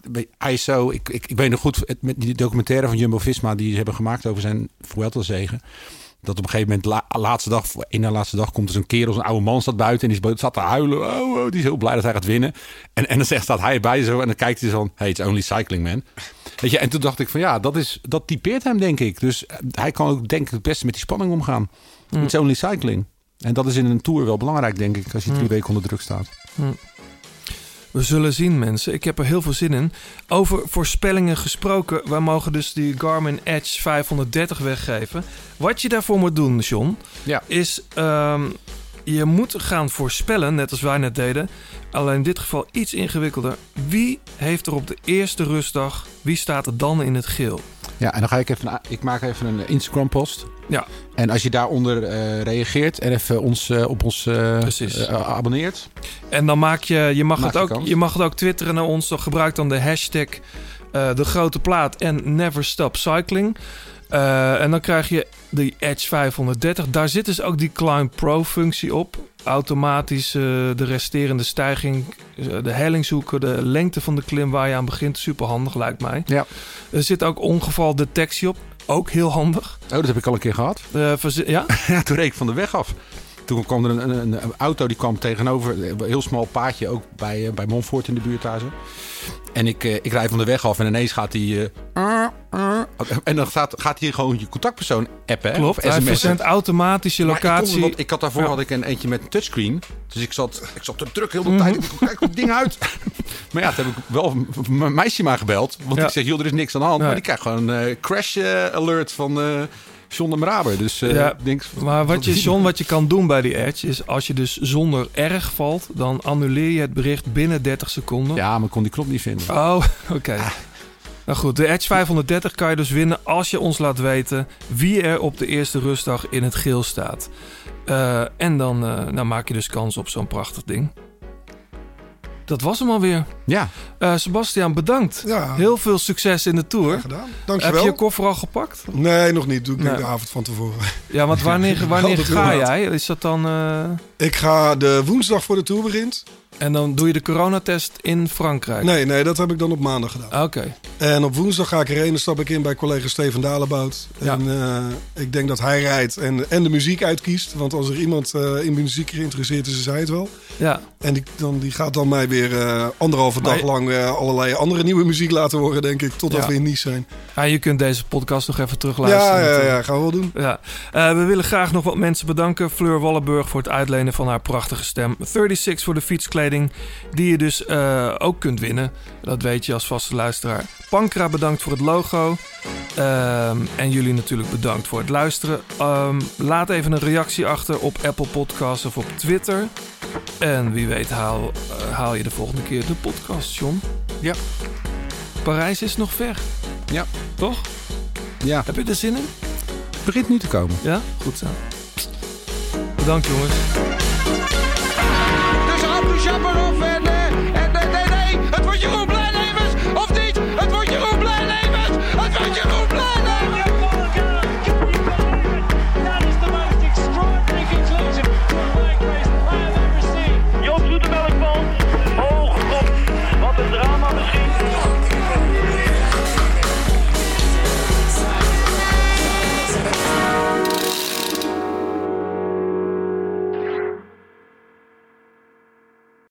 ISO, ik, ik, ik weet nog goed, het, met die documentaire van Jumbo-Visma... die ze hebben gemaakt over zijn Vuelta-zegen... dat op een gegeven moment, la, laatste dag, in de laatste dag... komt er zo'n kerel, zo'n oude man staat buiten... en die staat te huilen. Oh, oh, die is heel blij dat hij gaat winnen. En, en dan zegt, staat hij bij zo en dan kijkt hij zo van... hey, it's only cycling, man. Weet je, en toen dacht ik van ja, dat, is, dat typeert hem, denk ik. Dus eh, hij kan ook denk ik het beste met die spanning omgaan. Mm. It's only cycling. En dat is in een Tour wel belangrijk, denk ik... als je drie Mm. weken onder druk staat. We zullen zien, mensen. Ik heb er heel veel zin in. Over voorspellingen gesproken. Wij mogen dus die Garmin Edge 530 weggeven. Wat je daarvoor moet doen, John, Ja. is ehm, je moet gaan voorspellen, net als wij net deden. Alleen in dit geval iets ingewikkelder. Wie heeft er op de eerste rustdag, wie staat er dan in het geel? Ja, en dan ga ik even, ik maak even een Instagram post. Ja. En als je daaronder eh, reageert en even ons, eh, op ons eh, eh, abonneert. En dan maak je, je mag, Maak het ook, je mag het ook twitteren naar ons. Dan gebruik dan de hashtag eh, de grote plaat en never stop cycling. Eh, en dan krijg je de Edge 530. Daar zit dus ook die Climb Pro functie op. Automatisch eh, de resterende stijging, eh, de helling zoeken, de lengte van de klim waar je aan begint. Super handig lijkt mij. Ja. Er zit ook ongevaldetectie op. Ook heel handig. Oh, dat heb ik al een keer gehad. Eh, ja? ja, toen reed ik van de weg af. Toen kwam er een, een, een auto die kwam tegenover, een heel smal paadje, ook bij, bij Montfort in de buurt daar zo. En ik, ik rijd van de weg af en ineens gaat hij... eh, en dan gaat, gaat hij gewoon je contactpersoon appen. hè, Klopt, hij verzendt automatisch je ik kon- locatie. want ik had daarvoor Ja. had ik een eentje met een touchscreen. Dus ik zat, ik zat te druk heel de Mhm. tijd. Ik kijk het ding uit. maar ja, toen heb ik wel mijn meisje maar gebeld. Want Ja. ik zeg, joh, er is niks aan de hand. Nee. Maar die krijgt gewoon een eh, crash eh, alert van eh John de Braber. Dus ja, ik denk, maar wat je, John, wat je kan doen bij die Edge is als je dus zonder erg valt, dan annuleer je het bericht binnen 30 seconden. Ja, maar ik kon die knop niet vinden. Oh, oké. Nou goed, de Edge 530 kan je dus winnen als je ons laat weten wie er op de eerste rustdag in het geel staat. Eh, en dan eh, nou maak je dus kans op zo'n prachtig ding. Dat was hem alweer. Ja. Eh, Sebastian, bedankt. Ja. Heel veel succes in de tour. gedaan. Dankjewel. Heb je je koffer al gepakt? Nee, nog niet. Doe ik denk Nee. de avond van tevoren. Ja, want wanneer, wanneer ga jij? Is dat dan... eh, Ik ga de woensdag voor de tour begint. En dan doe je de coronatest in Frankrijk? Nee, nee, dat heb ik dan op maandag gedaan. Oké. En op woensdag ga ik erheen. Dan stap ik in bij collega Steven Dalebout. Ja. En eh, ik denk dat hij rijdt en, en de muziek uitkiest. Want als er iemand eh, in muziek geïnteresseerd is, is hij het wel. Ja. En die, dan, die gaat dan mij weer eh, anderhalve Maar dag je- lang allerlei andere nieuwe muziek laten horen, denk ik. Totdat Ja. we in Nice zijn. Ja, je kunt deze podcast nog even terugluisteren. Ja, ja, ja, gaan we wel doen. Ja. We willen graag nog wat mensen bedanken. Fleur Wallenburg voor het uitlenen van haar prachtige stem. 36 voor de die je dus eh, ook kunt winnen. Dat weet je als vaste luisteraar. Pankra bedankt voor het logo. Ehm, en jullie natuurlijk bedankt voor het luisteren. Ehm, laat even een reactie achter op Apple Podcasts of op Twitter. En wie weet haal, eh, haal je de volgende keer de podcast, John. Ja. Parijs is nog ver. Ja. Toch? Ja. Heb je er zin in? begint nu te komen. Ja? Goed zo. Bedankt jongens.